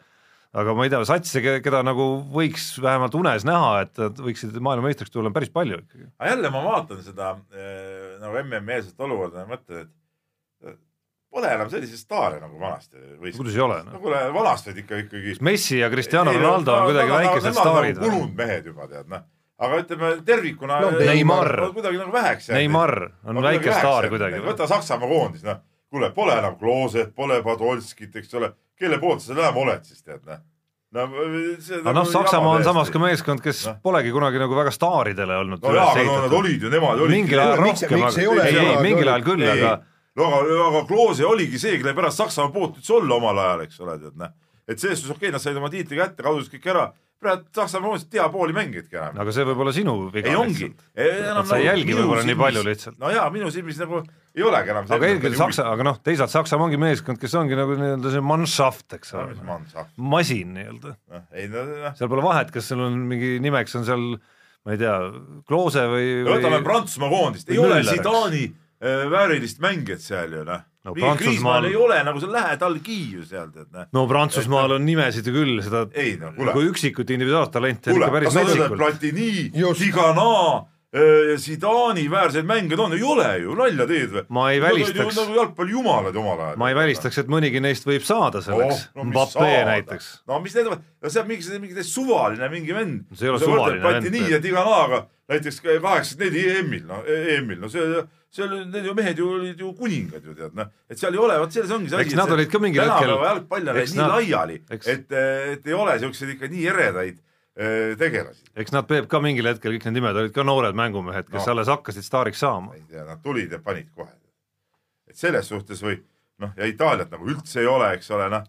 aga ma ei tea, satse, keda nagu võiks vähemalt unes näha, et nad võiksid maailmameistriks tulla, on päris palju ikkagi. aga jälle ma vaatan seda äh, nagu MM-eelset olukorda ja mõtlen, et pole enam selliseid staare nagu vanasti. kuidas ei ole no.? no kuule, vanasti olid ikka ikkagi. Messi ja Cristiano Ronaldo on kuidagi väikesed staarid. Kulunud mehed juba tead noh, aga ütleme tervikuna no,. Neimar. kuidagi nagu väheks jäänud. Neimar on no, väike staar kuidagi. võta Saksamaa koondis, noh, kuule, pole enam Klooset, pole Podolskit, eks ole kelle poolt sa enam oled siis tead noh no see aga noh, Saksamaa on samas ka meeskond, kes no. polegi kunagi nagu väga staaridele olnud no jaa, aga no nad olid ju, nemad olid mingil ajal rohkem, aga ei, ei, mingil ajal küll, aga no aga, aga Klose oligi see, kelle pärast Saksamaa poolt üldse olla omal ajal, eks ole, tead noh. et selles suhtes okei okay,, nad said oma tiitli kätte, kadusid kõik ära, praegu Saksamaa on tea pooli mängijatki enam. aga see võib olla sinu viga ei ongi. et sa ei jälgi võib-olla nii palju lihtsalt. no jaa, minu silmis nagu ei olegi enam aga eelkõige Saksa, aga noh, teisalt Saksamaa ongi meeskond, kes ongi nagu nii-öelda see Mannschaft, eks ole no,. masin nii-öelda no,. No, no. seal pole vahet, kas sul on mingi nimeks on seal ma ei tea, Klose või, või võtame Prantsusmaa koondist, ei ole Zidani äh, väärilist mängijat seal ju noh no Prantsusmaal ei ole nagu sa lähed allgi ju seal tead näe. no Prantsusmaal on nimesid ju küll, seda ei, no, nagu üksikut individuaaltalenti on ikka päris metsikult. Platini, Tigana ja Zidani väärseid mänge on, ei ole ju, nalja teed või? ma ei välistaks. nagu jalgpallijumalad omal ajal. ma ei välistaks, et mõnigi neist võib saada selleks oh,. No, Mbappe näiteks. no mis need, no see on mingi, mingi suvaline mingi vend. see ei ole suvaline vend. Platini ja Tiganaga näiteks kaheksakümmend neli EM-il, no EM-il, no see, seal need ju mehed ju olid ju kuningad ju tead noh, et seal ei ole, vot selles ongi see asi. eks nad olid ka mingil hetkel. tänapäeva jalgpall on läinud nii laiali, et, et ei ole siukseid ikka nii eredaid Äh, tegelasi. eks nad Peep ka mingil hetkel, kõik need nimed olid ka noored mängumehed, kes no. alles hakkasid staariks saama. ei tea, nad tulid ja panid kohe. et selles suhtes või noh, ja Itaaliat nagu üldse ei ole, eks ole, noh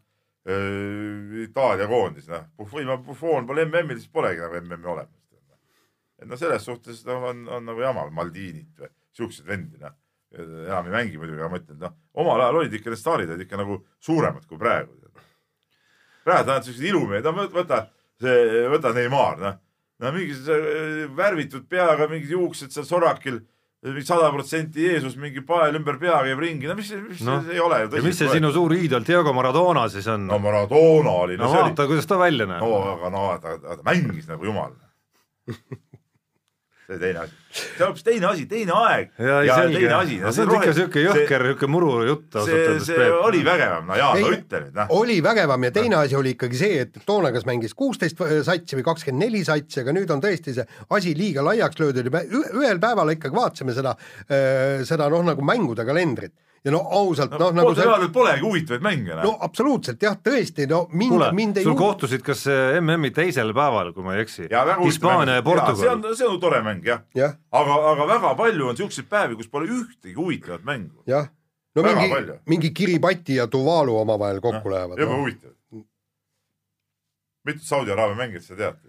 äh,. Itaalia koondis, noh, Buffon, Buffon pole MM-il, siis polegi nagu MM-i olemas. et noh, selles suhtes noh, on, on nagu jama, Maldinit või siukseid vendi, noh enam ei mängi muidugi, aga ma ütlen, noh, omal ajal olid ikka need staarid olid ikka nagu suuremad kui praegu. praegu tahavad siukseid ilumehed, no võta see, võta Neimar, noh. no mingi värvitud peaga, mingid juuksed seal sorakil, sada protsenti Jeesus, mingi pael ümber pea käib ringi, no mis, mis no. see ei ole ju tõsi. mis see sinu suur iidol Diego Maradona siis on? no Maradona oli. no, no vaata oli..., kuidas ta välja näeb. no aga no ta, ta mängis nagu jumal see teine asi, see on hoopis teine asi, teine aeg ja, ja teine asi. no see on ikka siuke jõhker, siuke muru jutt ausalt öeldes. see oli vägevam, no Jaan, no ütle nüüd noh. oli vägevam ja teine asi oli ikkagi see, et toona kas mängis kuusteist satsi või kakskümmend neli satsi, aga nüüd on tõesti see asi liiga laiaks löödud ja me ühel päeval ikkagi vaatasime seda, seda noh, nagu mängude kalendrit ja no ausalt no, noh, nagu see polegi huvitavaid mänge. no absoluutselt jah, tõesti, no mind, mind ei sul kohtusid kas MM-i teisel päeval, kui ma ei eksi? Hispaania ja Portugal. see on, see on tore mäng jah ja. ja., aga, aga väga palju on siukseid päevi, kus pole ühtegi huvitavat mängu. jah, no väga mingi, mingi Kiribati ja Tuvalu omavahel kokku ja, lähevad. jube no. huvitav. mitut Saudi Araabia mängijat sa tead?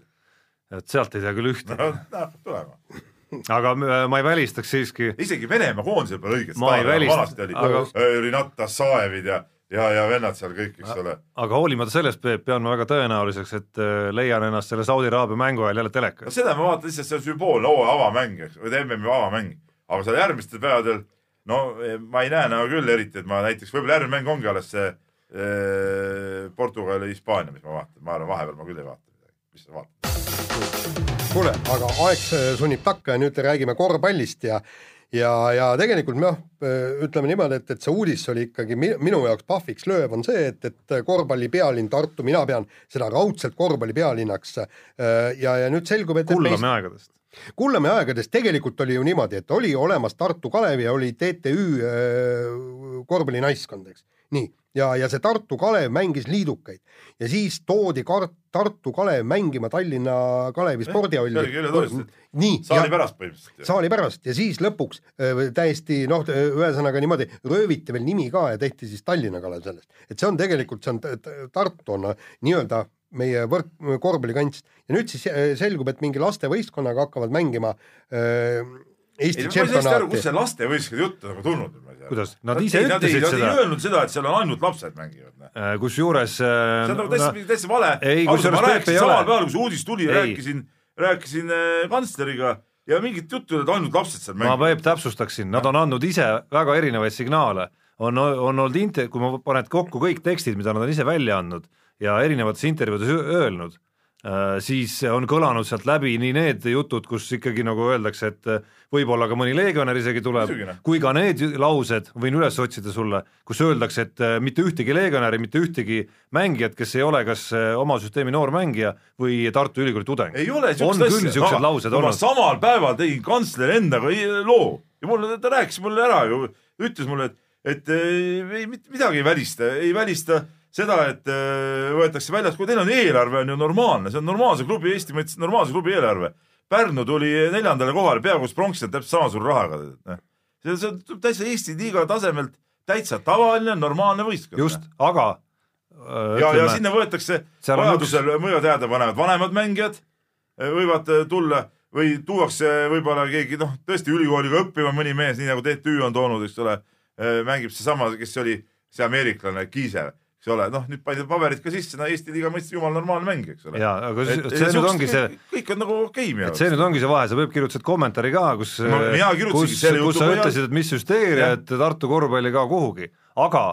et sealt ei tea küll ühtegi no,. hakkab tulema aga äh, ma ei välistaks siiski. isegi Venemaa koondisel pole õiget staari, vanasti oli aga... Äh, Rinat Tassajevid ja, ja, ja vennad seal kõik, eks ole. aga hoolimata sellest, Peep, pean ma väga tõenäoliseks, et äh, leian ennast selle Saudi Araabia mängu ajal jälle telekas. no seda ma vaatan lihtsalt, see on sümboolne hooaja avamäng, eks, või MM-i avamäng, aga seal järgmistel päevadel no ma ei näe nagu küll eriti, et ma näiteks, võib-olla järgmine mäng ongi alles see eh, Portugal ja Hispaania, mis ma vaatan, ma arvan, vahepeal ma küll ei vaata midagi, mis sa vaatad kuule, aga aeg sunnib takka ja nüüd räägime korvpallist ja ja, ja tegelikult noh, ütleme niimoodi, et, et see uudis oli ikkagi minu jaoks pahviks lööv, on see, et, et korvpalli pealinn Tartu, mina pean seda raudselt korvpalli pealinnaks ja, ja nüüd selgub, et kullame meist... aegadest. kullame aegadest, tegelikult oli ju niimoodi, et oli olemas Tartu Kalev ja oli TTÜ korvpallinaiskond, eks. Nii, ja, ja see Tartu Kalev mängis liidukaid ja siis toodi Kar-, Tartu Kalev mängima Tallinna Kalevi eh, spordihalli. nii. saali pärast põhimõtteliselt. saali pärast ja siis lõpuks äh, täiesti noh, ühesõnaga niimoodi rööviti veel nimi ka ja tehti siis Tallinna Kalev sellest. et see on tegelikult, see on Tartu on nii-öelda meie võrk, korvpallikants ja nüüd siis selgub, et mingi lastevõistkonnaga hakkavad mängima öö, Eesti tšempionaati kust see lastevõistkonna jutt on nagu tulnud. Kuidas? Nad ise ütlesid Nad seda. ei öelnud seda, et seal on ainult lapsed mängivad. Äh, kusjuures see on nagu täitsa, täitsa vale. ei, ma ei rääkisin samal päeval, kui see uudis tuli, Ei. rääkisin, rääkisin äh, kantsleriga ja mingit juttu, et ainult lapsed seal ma mängivad. Peep täpsustaksin, nad on andnud ise väga erinevaid signaale, on, on olnud int-, kui ma paned kokku kõik tekstid, mida nad on ise välja andnud ja erinevates intervjuudes öelnud, siis on kõlanud sealt läbi nii need jutud, kus ikkagi nagu öeldakse, et äh, võib-olla ka mõni legionär isegi tuleb noh., kui ka need laused, võin üles otsida sulle, kus öeldakse, et äh, mitte ühtegi legionäri, mitte ühtegi mängijat, kes ei ole kas äh, oma süsteemi noormängija või Tartu Ülikooli tudeng. ei ole on siukest küll niisugused laused ma olnud. samal päeval tegin kantsleri endaga loo ja mulle, ta rääkis mulle ära ju, ütles mulle, et, et ei mit- midagi ei välista, ei välista seda, et eh, võetakse väljast, kui teil on eelarve on ju normaalne, see on normaalse klubi, Eesti mõttes normaalse klubi eelarve. Pärnu tuli neljandale kohale, peaaegu pronksilt täpselt sama suure rahaga. see, see on täitsa Eesti liiga tasemelt täitsa tavaline normaalne võistkond. just, aga äh, ja, ja sinna võetakse seal on vajadusel võivad jääda vanemad, vanemad mängijad eh, võivad tulla või tuuakse võib-olla keegi noh, tõesti ülikooliga õppima mõni mees, nii nagu TTÜ on toonud, eks ole, mängib seesama, kes oli see ameeriklane Kiise, eks ole, noh nüüd pandi paberid ka sisse, no Eesti liiga mõistes jumala normaalne mäng, eks ole. jaa, aga see, see nüüd ongi see, kõik on nagu okei minu et see nüüd ongi see vahe, sa Peep kirjutasid kommentaari ka, kus kirjutasingi kus, kus sa ütlesid, et mis hüsteeria, et Tartu korvpall ei kao kuhugi, aga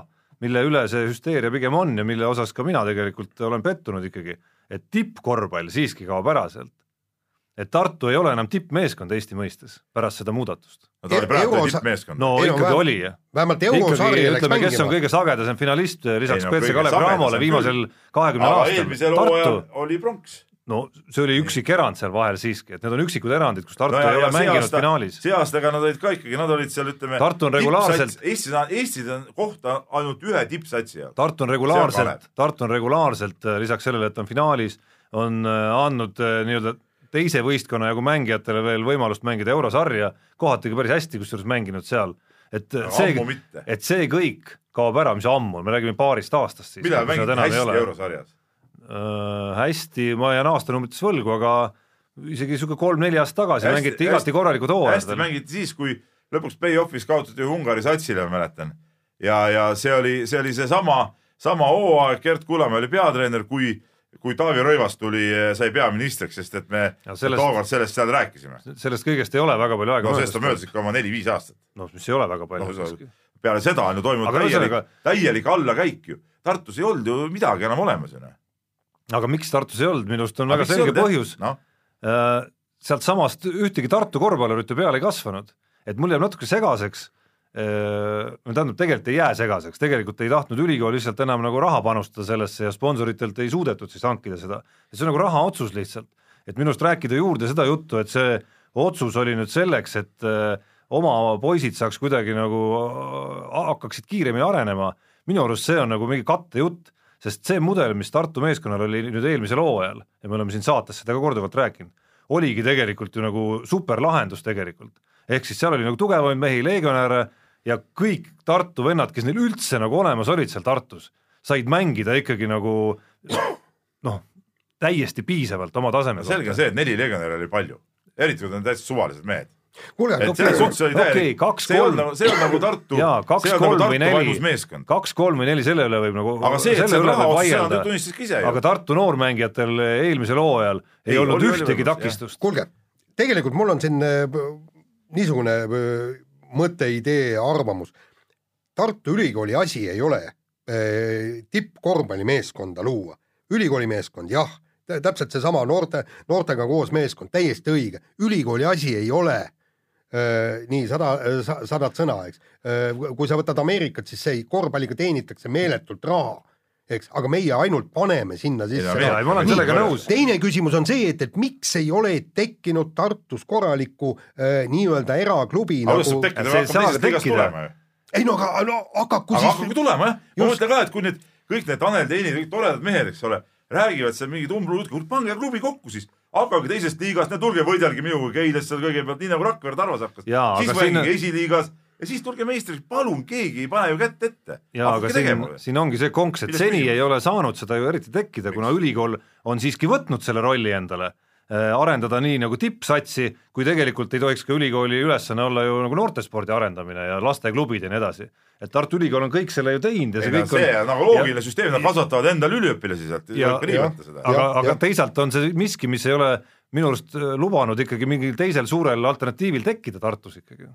mille üle see hüsteeria pigem on ja mille osas ka mina tegelikult olen pettunud ikkagi, et tippkorvpall siiski kaob ära sealt. et Tartu ei ole enam tippmeeskond Eesti mõistes pärast seda muudatust. No ta oli praegu Euro- tippmeeskond no Ei no ikkagi oli vähemalt eurosarja läks ütleme, kes on mängima. kõige sagedasem finalist lisaks Ei no BC Kalev Cramole viimasel kahekümnel aastal. eelmisel Tartu hooajal, oli pronks. no see oli üksik erand seal vahel siiski, et need on üksikud erandid, kus Tartu No ja- ei ole mänginud aasta- finaalis. see aasta, aga nad olid ka ikkagi, nad olid seal ütleme. Tartu on regulaarselt-. Eestis on, Eestis on kohta ainult ühe tippsatsi all. Tartu on regulaarselt Tartu on regulaarselt äh, lisaks sellele, et on finaalis, on äh, andnud nii-öelda teise võistkonna jagu mängijatele veel võimalust mängida eurosarja, kohati ka päris hästi kusjuures mänginud seal. et Aga see et see kõik kaob ära, mis ammu, me räägime paarist aastast siis. millal mängiti hästi eurosarjas? äh, hästi, ma jään aastanumbrites võlgu, aga isegi niisugune kolm-neli aastat tagasi Hästi- mängiti igati korralikud hooajad hästi. mängiti siis, kui lõpuks play-off'is kaotati Ungari satsile, ma mäletan. ja, ja see oli, see oli seesama, sama hooaeg, Gerd Kullamäe oli peatreener, kui, kui Taavi Rõivas tuli, sai peaministriks, sest et me tookord sellest seal rääkisime. sellest kõigest ei ole väga palju aega no sellest on möödas ikka oma neli-viis aastat. noh, mis ei ole väga palju noh, peale seda on ju toimunud Aga täielik ühesõnaga-, täielik allakäik ju. Tartus ei olnud ju midagi enam olemas ju noh. aga miks Tartus ei olnud, minu arust on väga selge põhjus, noh, sealtsamast ühtegi Tartu korvpallurit ju peale ei kasvanud, et mul jääb natuke segaseks, no tähendab, tegelikult ei jää segaseks, tegelikult ei tahtnud ülikool lihtsalt enam nagu raha panustada sellesse ja sponsoritelt ei suudetud siis hankida seda, see on nagu raha otsus lihtsalt, et minu arust rääkida juurde seda juttu, et see otsus oli nüüd selleks, et äh, oma poisid saaks kuidagi nagu äh, hakkaksid kiiremini arenema, minu arust see on nagu mingi kattejutt, sest see mudel, mis Tartu meeskonnal oli nüüd eelmisel hooajal ja me oleme siin saates seda ka korduvalt rääkinud, oligi tegelikult ju nagu superlahendus tegelikult. ehk siis seal oli nagu tugevaid mehi, legionäre ja kõik Tartu vennad, kes neil üldse nagu olemas olid seal Tartus, said mängida ikkagi nagu noh, täiesti piisavalt oma taseme selge on see, et neli legionäri oli palju, eriti kui nad on täitsa suvalised mehed. kuule, et selles suhtes oli okei, täielik, kaks, see ei olnud nagu, see ei olnud nagu Tartu, see ei olnud nagu Tartu neli vaimus, meeskond. kaks, kolm või neli, selle üle võib nagu aga see, et selle see on üle raha otsa, seda ta tunnistas ka ise ju. aga Tartu noormängijatel eelmisel hooajal ei, Ei, olnud oli- oli ühtegi võimalus, takistust. kuulge, tegelikult mul on siin äh, niisugune äh, mõte, idee, arvamus. Tartu Ülikooli asi ei ole äh, tippkorvpallimeeskonda luua, ülikoolimeeskond jah, täpselt seesama noorte, noortega koos meeskond, täiesti õige, ülikooli asi ei ole äh, nii sada, sadat sõna, eks. kui sa võtad Ameerikat, siis see korvpalliga teenitakse meeletult raha, eks, aga meie ainult paneme sinna sisse nõus. teine küsimus on see, et, et miks ei ole tekkinud Tartus korralikku äh, nii-öelda eraklubi nagu, tekkida, see hakkab ei saa teisest liigast tekkida. tulema ju. ei no aga no hakaku siis hakake tulema jah, ma mõtlen ka, et kui need kõik need Tanel Teinid, kõik toredad mehed, eks ole, räägivad seal mingit umbluutku, pange klubi kokku siis, hakake teisest liigast, no tulge võidelge minuga Keilas seal kõigepealt, nii nagu Rakvere Tarvas hakkas, siis aga mängige siin- esiliigas ja siis tulge meistriks, palun, keegi ei pane ju kätt ette. jaa, aga siin, siin ongi see konks, et seni ei ole saanud seda ju eriti tekkida, kuna ülikool on siiski võtnud selle rolli endale arendada nii nagu tippsatsi, kui tegelikult ei tohiks ka ülikooli ülesanne olla ju nagu noortespordi arendamine ja lasteklubid ja nii edasi. et Tartu Ülikool on kõik selle ju teinud ja see ei, kõik see on nagu loogiline süsteem, nad kasvatavad endale üliõpilasi sealt, ei Ja- nii võtta seda. aga, aga teisalt on see miski, mis ei ole minu arust äh, lubanud ikkagi mingil teisel suurel alternatiivil tekkida Tartus ikkagi.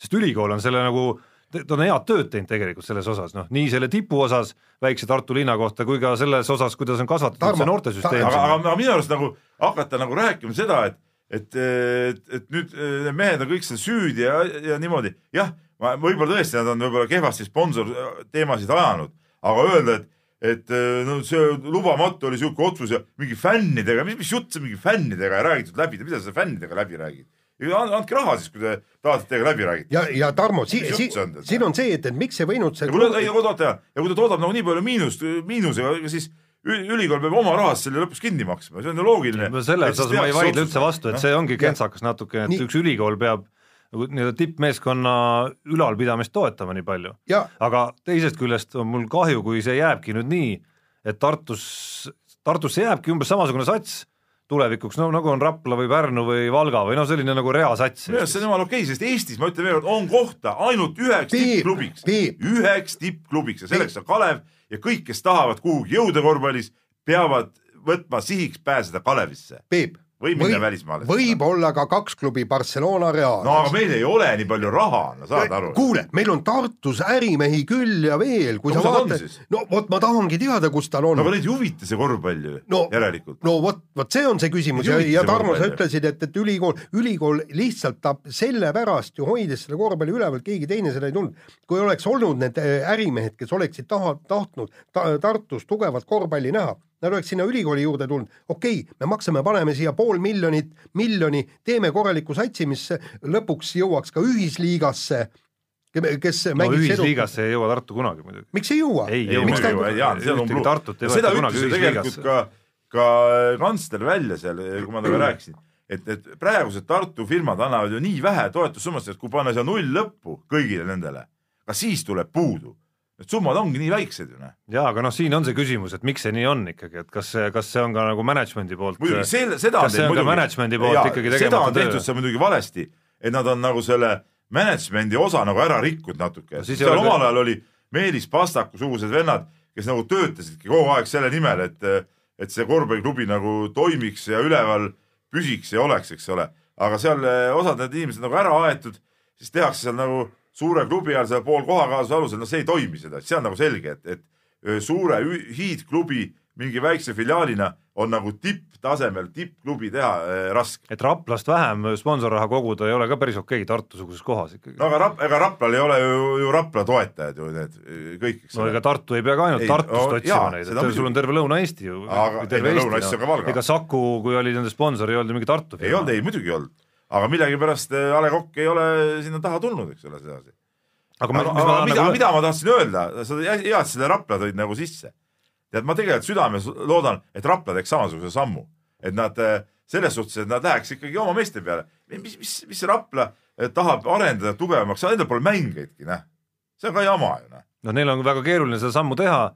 Sest ülikool on selle nagu, ta on head tööd teinud tegelikult selles osas, noh nii selle tipu osas väikse Tartu linna kohta kui ka selles osas, kuidas on kasvatatud see noortesüsteem. Aga, aga, aga minu arust nagu hakata nagu rääkima seda, et et, et, et nüüd eh, need mehed on kõik seal süüdi ja, ja niimoodi, jah, ma võib-olla tõesti nad on võib-olla kehvasti sponsor teemasid ajanud, aga öelda, et et eh, no see lubamatu oli siuke otsus ja mingi fännidega, mis, mis jutt see mingi fännidega ei räägitud läbi, mida sa fännidega läbi räägid? Andke raha siis, kui te tahate teiega läbi räägida. ja, ja Tarmo, si-, si- siin on see, et, et miks ei võinud see ja kui ta, ei oodata, ja kui ta toodab nagu nii palju miinust, miinusega, siis ülikool peab oma rahast selle lõpuks kinni maksma, see on ju loogiline. no selles osas ma ei vaidle üldse vastu, et see ongi kentsakas natukene, et Nii. üks ülikool peab nagu nii-öelda tippmeeskonna ülalpidamist toetama nii palju. ja aga teisest küljest on mul kahju, kui see jääbki nüüd nii, et Tartus, Tartusse jääbki umbes samasugune sats tulevikuks, no nagu on Rapla või Pärnu või Valga või noh, selline nagu reasats. minu arust see on jumala okei, sest Eestis ma ütlen veel kord, on kohta ainult üheks tippklubiks, üheks tippklubiks ja selleks on Kalev ja kõik, kes tahavad kuhugi jõuda korvpallis, peavad võtma sihiks pääseda Kalevisse. Peep, või minna välismaale. võib-olla ka kaks klubi Barcelona Real no aga meil ei ole nii palju raha, no saad aru. kuule, meil on Tartus ärimehi küll ja veel, kui No sa vaatad no vot ma tahangi teada, kus tal on no aga neid ei huvita see korvpall ju no järelikult. no vot, vot see on see küsimus ja, ja Tarmo, sa ütlesid, et, et ülikool, ülikool lihtsalt ta sellepärast ju hoidis selle korvpalli üleval, keegi teine seda ei tulnud. kui oleks olnud need äh, ärimehed, kes oleksid taha, tahtnud ta, Tartus tugevat korvpalli näha, nad oleks sinna ülikooli juurde tulnud, okei okay,, me maksame, paneme siia pool miljonit, miljoni, teeme korraliku satsi, mis lõpuks jõuaks ka ühisliigasse, kes no mängiks edu- ühisliigasse ei jõua Tartu kunagi muidugi. miks ei jõua? Ei ei jõua. ei jaa, see on Ühtegi umbluu. Tartut ei võeta kunagi ühisliigasse. ka, ka kantsler välja seal, kui ma temaga rääkisin, et, et praegused Tartu firmad annavad ju nii vähe toetussummasid, et kui panna siia null lõppu kõigile nendele, ka siis tuleb puudu. Need summad ongi nii väiksed ju noh. jaa, aga noh, siin on see küsimus, et miks see nii on ikkagi, et kas see, kas see on ka nagu management'i poolt muidugi selle, seda kas see on ka management'i poolt ikkagi seda tegemata on tehtud töö? seal muidugi valesti, et nad on nagu selle management'i osa nagu ära rikkunud natuke No seal omal ajal oli Meelis Pastaku sugused vennad, kes nagu töötasidki kogu aeg selle nimel, et et see korvpalliklubi nagu toimiks ja üleval püsiks ja oleks, eks ole, aga seal eh, osad need inimesed nagu ära aetud, siis tehakse seal nagu suure klubi all seal pool kohakaasluse alusel, no see ei toimi seda, see on nagu selge, et, et suure hiidklubi mingi väikse filiaalina on nagu tipptasemel tippklubi teha äh, raske. et Raplast vähem sponsorraha koguda ei ole ka päris okei Tartu-suguses kohas ikkagi no aga Rap-, ega Raplal ei ole ju, ju Rapla toetajad ju need kõik, eks no ega Tartu ei pea ka ainult Ei, Tartust no otsima neid, et sul on terve Lõuna-Eesti ju. Aga- ei, no Lõuna-Eesti on ka Valga. ega Saku, kui oli nende sponsor, ei olnud ju mingi Tartu ei olnud, ei muidugi ei olnud, aga millegipärast äh, A Le Coq ei ole sinna taha tulnud, eks ole, sedasi. aga, aga, ma, aga ma mida nagu, mida ma tahtsin öelda, sa hea et selle Rapla tõid nagu sisse. tead, ma tegelikult südames loodan, et Rapla teeks samasuguse sammu, et nad äh, selles suhtes, et nad läheks ikkagi oma meeste peale. mis, mis, mis see Rapla äh, tahab arendada tugevamaks, endal pole mängijaidki, noh. see on ka jama ju, noh. no neil on väga keeruline seda sammu teha,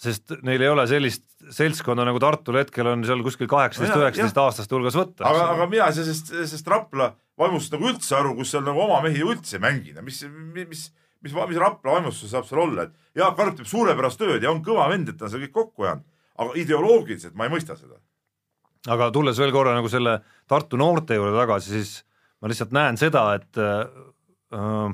sest neil ei ole sellist seltskonda nagu Tartul hetkel on seal kuskil kaheksateist, üheksateist aastaste hulgas võtta. aga, aga mina ei saa sellest, sellest Rapla vaimust nagu üldse aru, kus seal nagu oma mehi üldse ei mängi, no mis, mis, mis, mis, mis Rapla vaimustus saab seal olla, et Jaak Arp teeb suurepärast tööd ja on kõva vend, et ta on selle kõik kokku ajanud, aga ideoloogiliselt ma ei mõista seda. aga tulles veel korra nagu selle Tartu noorte juurde tagasi, siis ma lihtsalt näen seda, et äh,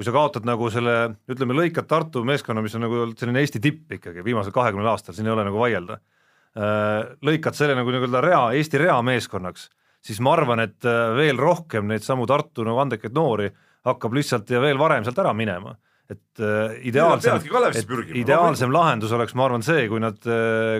kui sa kaotad nagu selle, ütleme, lõikad Tartu meeskonna, mis on nagu selline Eesti tipp ikkagi viimasel kahekümnel aastal, siin ei ole nagu vaielda äh,, lõikad selle nagu nii-öelda rea, Eesti rea meeskonnaks, siis ma arvan, et äh, veel rohkem neid samu Tartu nagu andekaid noori hakkab lihtsalt ja veel varem sealt ära minema et äh, ideaalsem et ideaalsem lahendus oleks, ma arvan, see, kui nad,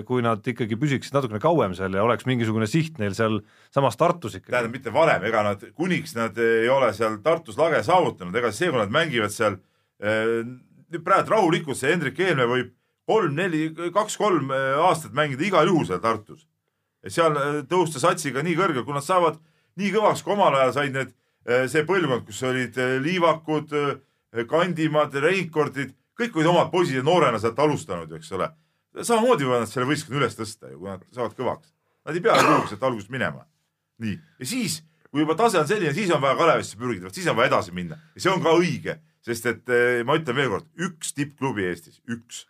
kui nad ikkagi püsiksid natukene kauem seal ja oleks mingisugune siht neil seal samas Tartus ikkagi. tähendab, mitte varem, ega nad, kuniks nad ei ole seal Tartus lage saavutanud, ega see, kui nad mängivad seal nüüd praegu rahulikult see Hendrik Helme võib kolm-neli, kaks-kolm aastat mängida igal juhul seal Tartus. seal tõusta satsiga nii kõrgele, kui nad saavad nii kõvaks, kui omal ajal said need, see põlvkond, kus olid Liivakud, Kandimad, Reinkordid, kõik olid omad poisid ja noorena sealt alustanud ju, eks ole. samamoodi võivad nad selle võistkonna üles tõsta ju, kui nad saavad kõvaks. nad ei pea kuhugi sealt algusest minema. nii, ja siis, kui juba tase on selline, siis on vaja Kalevisse pürgida, siis on vaja edasi minna ja see on ka õige, sest et eh, ma ütlen veel kord, üks tippklubi Eestis, üks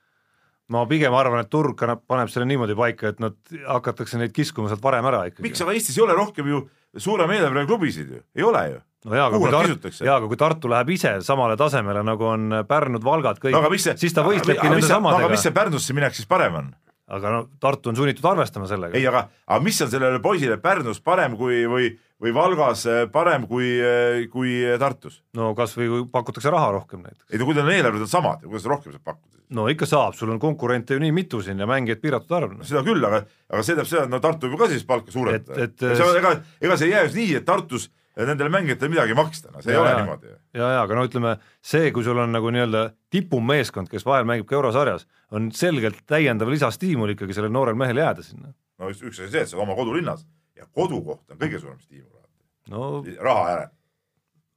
ma pigem arvan, et turg paneb selle niimoodi paika, et nad hakatakse neid kiskuma sealt varem ära ikkagi. miks, aga Eestis ei ole rohkem ju suure meelega klubisid ju, ei ole ju no jaa, aga kui Tartu, jaa, aga kui Tartu läheb ise samale tasemele, nagu on Pärnud, Valgad, kõik no,, siis ta võistlebki nende samadega. aga mis see Pärnusse minek siis parem on? aga no Tartu on sunnitud arvestama sellega. ei, aga, aga mis on sellele poisile Pärnus parem kui, või, või Valgas parem kui, kui Tartus? no kasvõi kui pakutakse raha rohkem näiteks. ei no kui need eelarved on samad, kuidas rohkem saab pakkuda? no ikka saab, sul on konkurente ju nii mitu siin ja mängijaid piiratud arv seda küll, aga, aga see tähendab seda, et no Tartu võib ka siis palka suurendada. ega, ega see ei jää just nii, et Tartus nendele mängijatele midagi maksta, no see ja, ei ole ja, niimoodi. ja, ja aga no ütleme, see, kui sul on nagu nii-öelda tipumeeskond, kes vahel mängib ka eurosarjas, on selgelt täiendav lisastiimul ikkagi sellel noorel mehel jääda sinna. no üks, üks asi see, et sa oled oma kodulinnas ja kodukoht on kõige suurem stiimul no,. raha järel.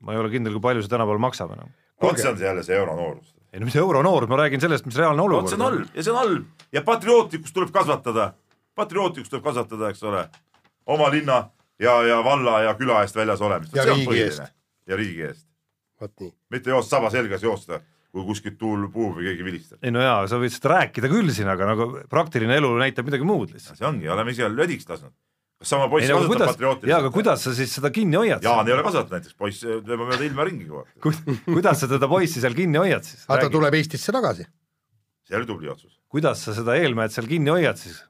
ma ei ole kindel, kui palju see tänapäeval maksab enam. vot see on see jälle see euronoorus. ei no mis euronoorus, ma räägin sellest, mis reaalne olukord on. see on halb ja see on halb ja patriootlikkust tuleb kasvatada, patriootlikkust tuleb kasvatada, eks ole, oma linna ja, ja valla ja küla eest väljas olemist. ja riigi eest. ja riigi eest. vot nii. mitte joosta saba selgas joosta, kui kuskilt tuul puhub või keegi vilistab. ei no jaa, sa võid seda rääkida küll siin, aga nagu praktiline elu näitab midagi muud lihtsalt. see ongi, oleme ise lödiks lasknud. kas sama poiss kasutab kuidas, patriootiliselt? jaa, aga kuidas sa siis seda kinni hoiad? Jaan ei ole kasvatanud näiteks, poiss lööb mööda ilma ringi kogu aeg kuidas sa teda poissi seal kinni hoiad siis? aga ta tuleb Eestisse tagasi. see oli tubli otsus. kuidas sa seda eelmehed seal kinni hoiad siis?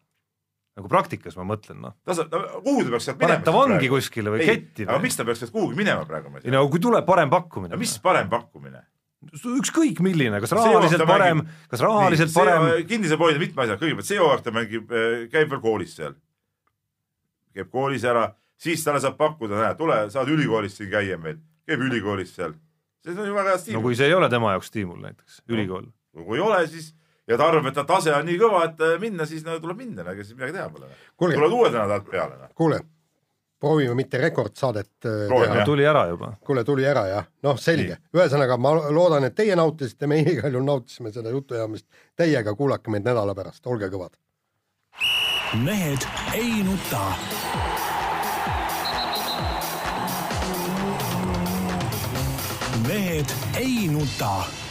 Nagu praktikas ma mõtlen, noh. ta saab, kuhu ta peaks sealt minema? paneb ta vangi kuskile või ei, ketti? aga miks ta peaks sealt kuhugi minema praegu? ei no kui tuleb parem pakkumine. mis parem pakkumine? ükskõik milline, kas rahaliselt parem, kas rahaliselt nii, parem. kinnise poodi mitme asja, kõigepealt see hooaeg ta mängib, äh, käib veel koolis seal. käib koolis ära, siis talle saab pakkuda, näe, tule, saad ülikoolis siin käia meil, käib ülikoolis seal. see on ju väga hea stiimul. no kui see ei ole tema jaoks stiimul näiteks, ülikool no,. kui ei ole, siis ja ta arvab, et ta tase on nii kõva, et äh, minna, siis no tuleb minna, ega siis midagi teha pole. tulevad uued alt peale. Noh. kuule, proovime mitte rekordsaadet äh, teha. tuli ära juba. kuule, tuli ära jah, noh, selge. ühesõnaga, ma loodan, et teie nautisite, meie igal juhul nautisime seda jutuajamist täiega, kuulake meid nädala pärast, olge kõvad. mehed ei nuta. mehed ei nuta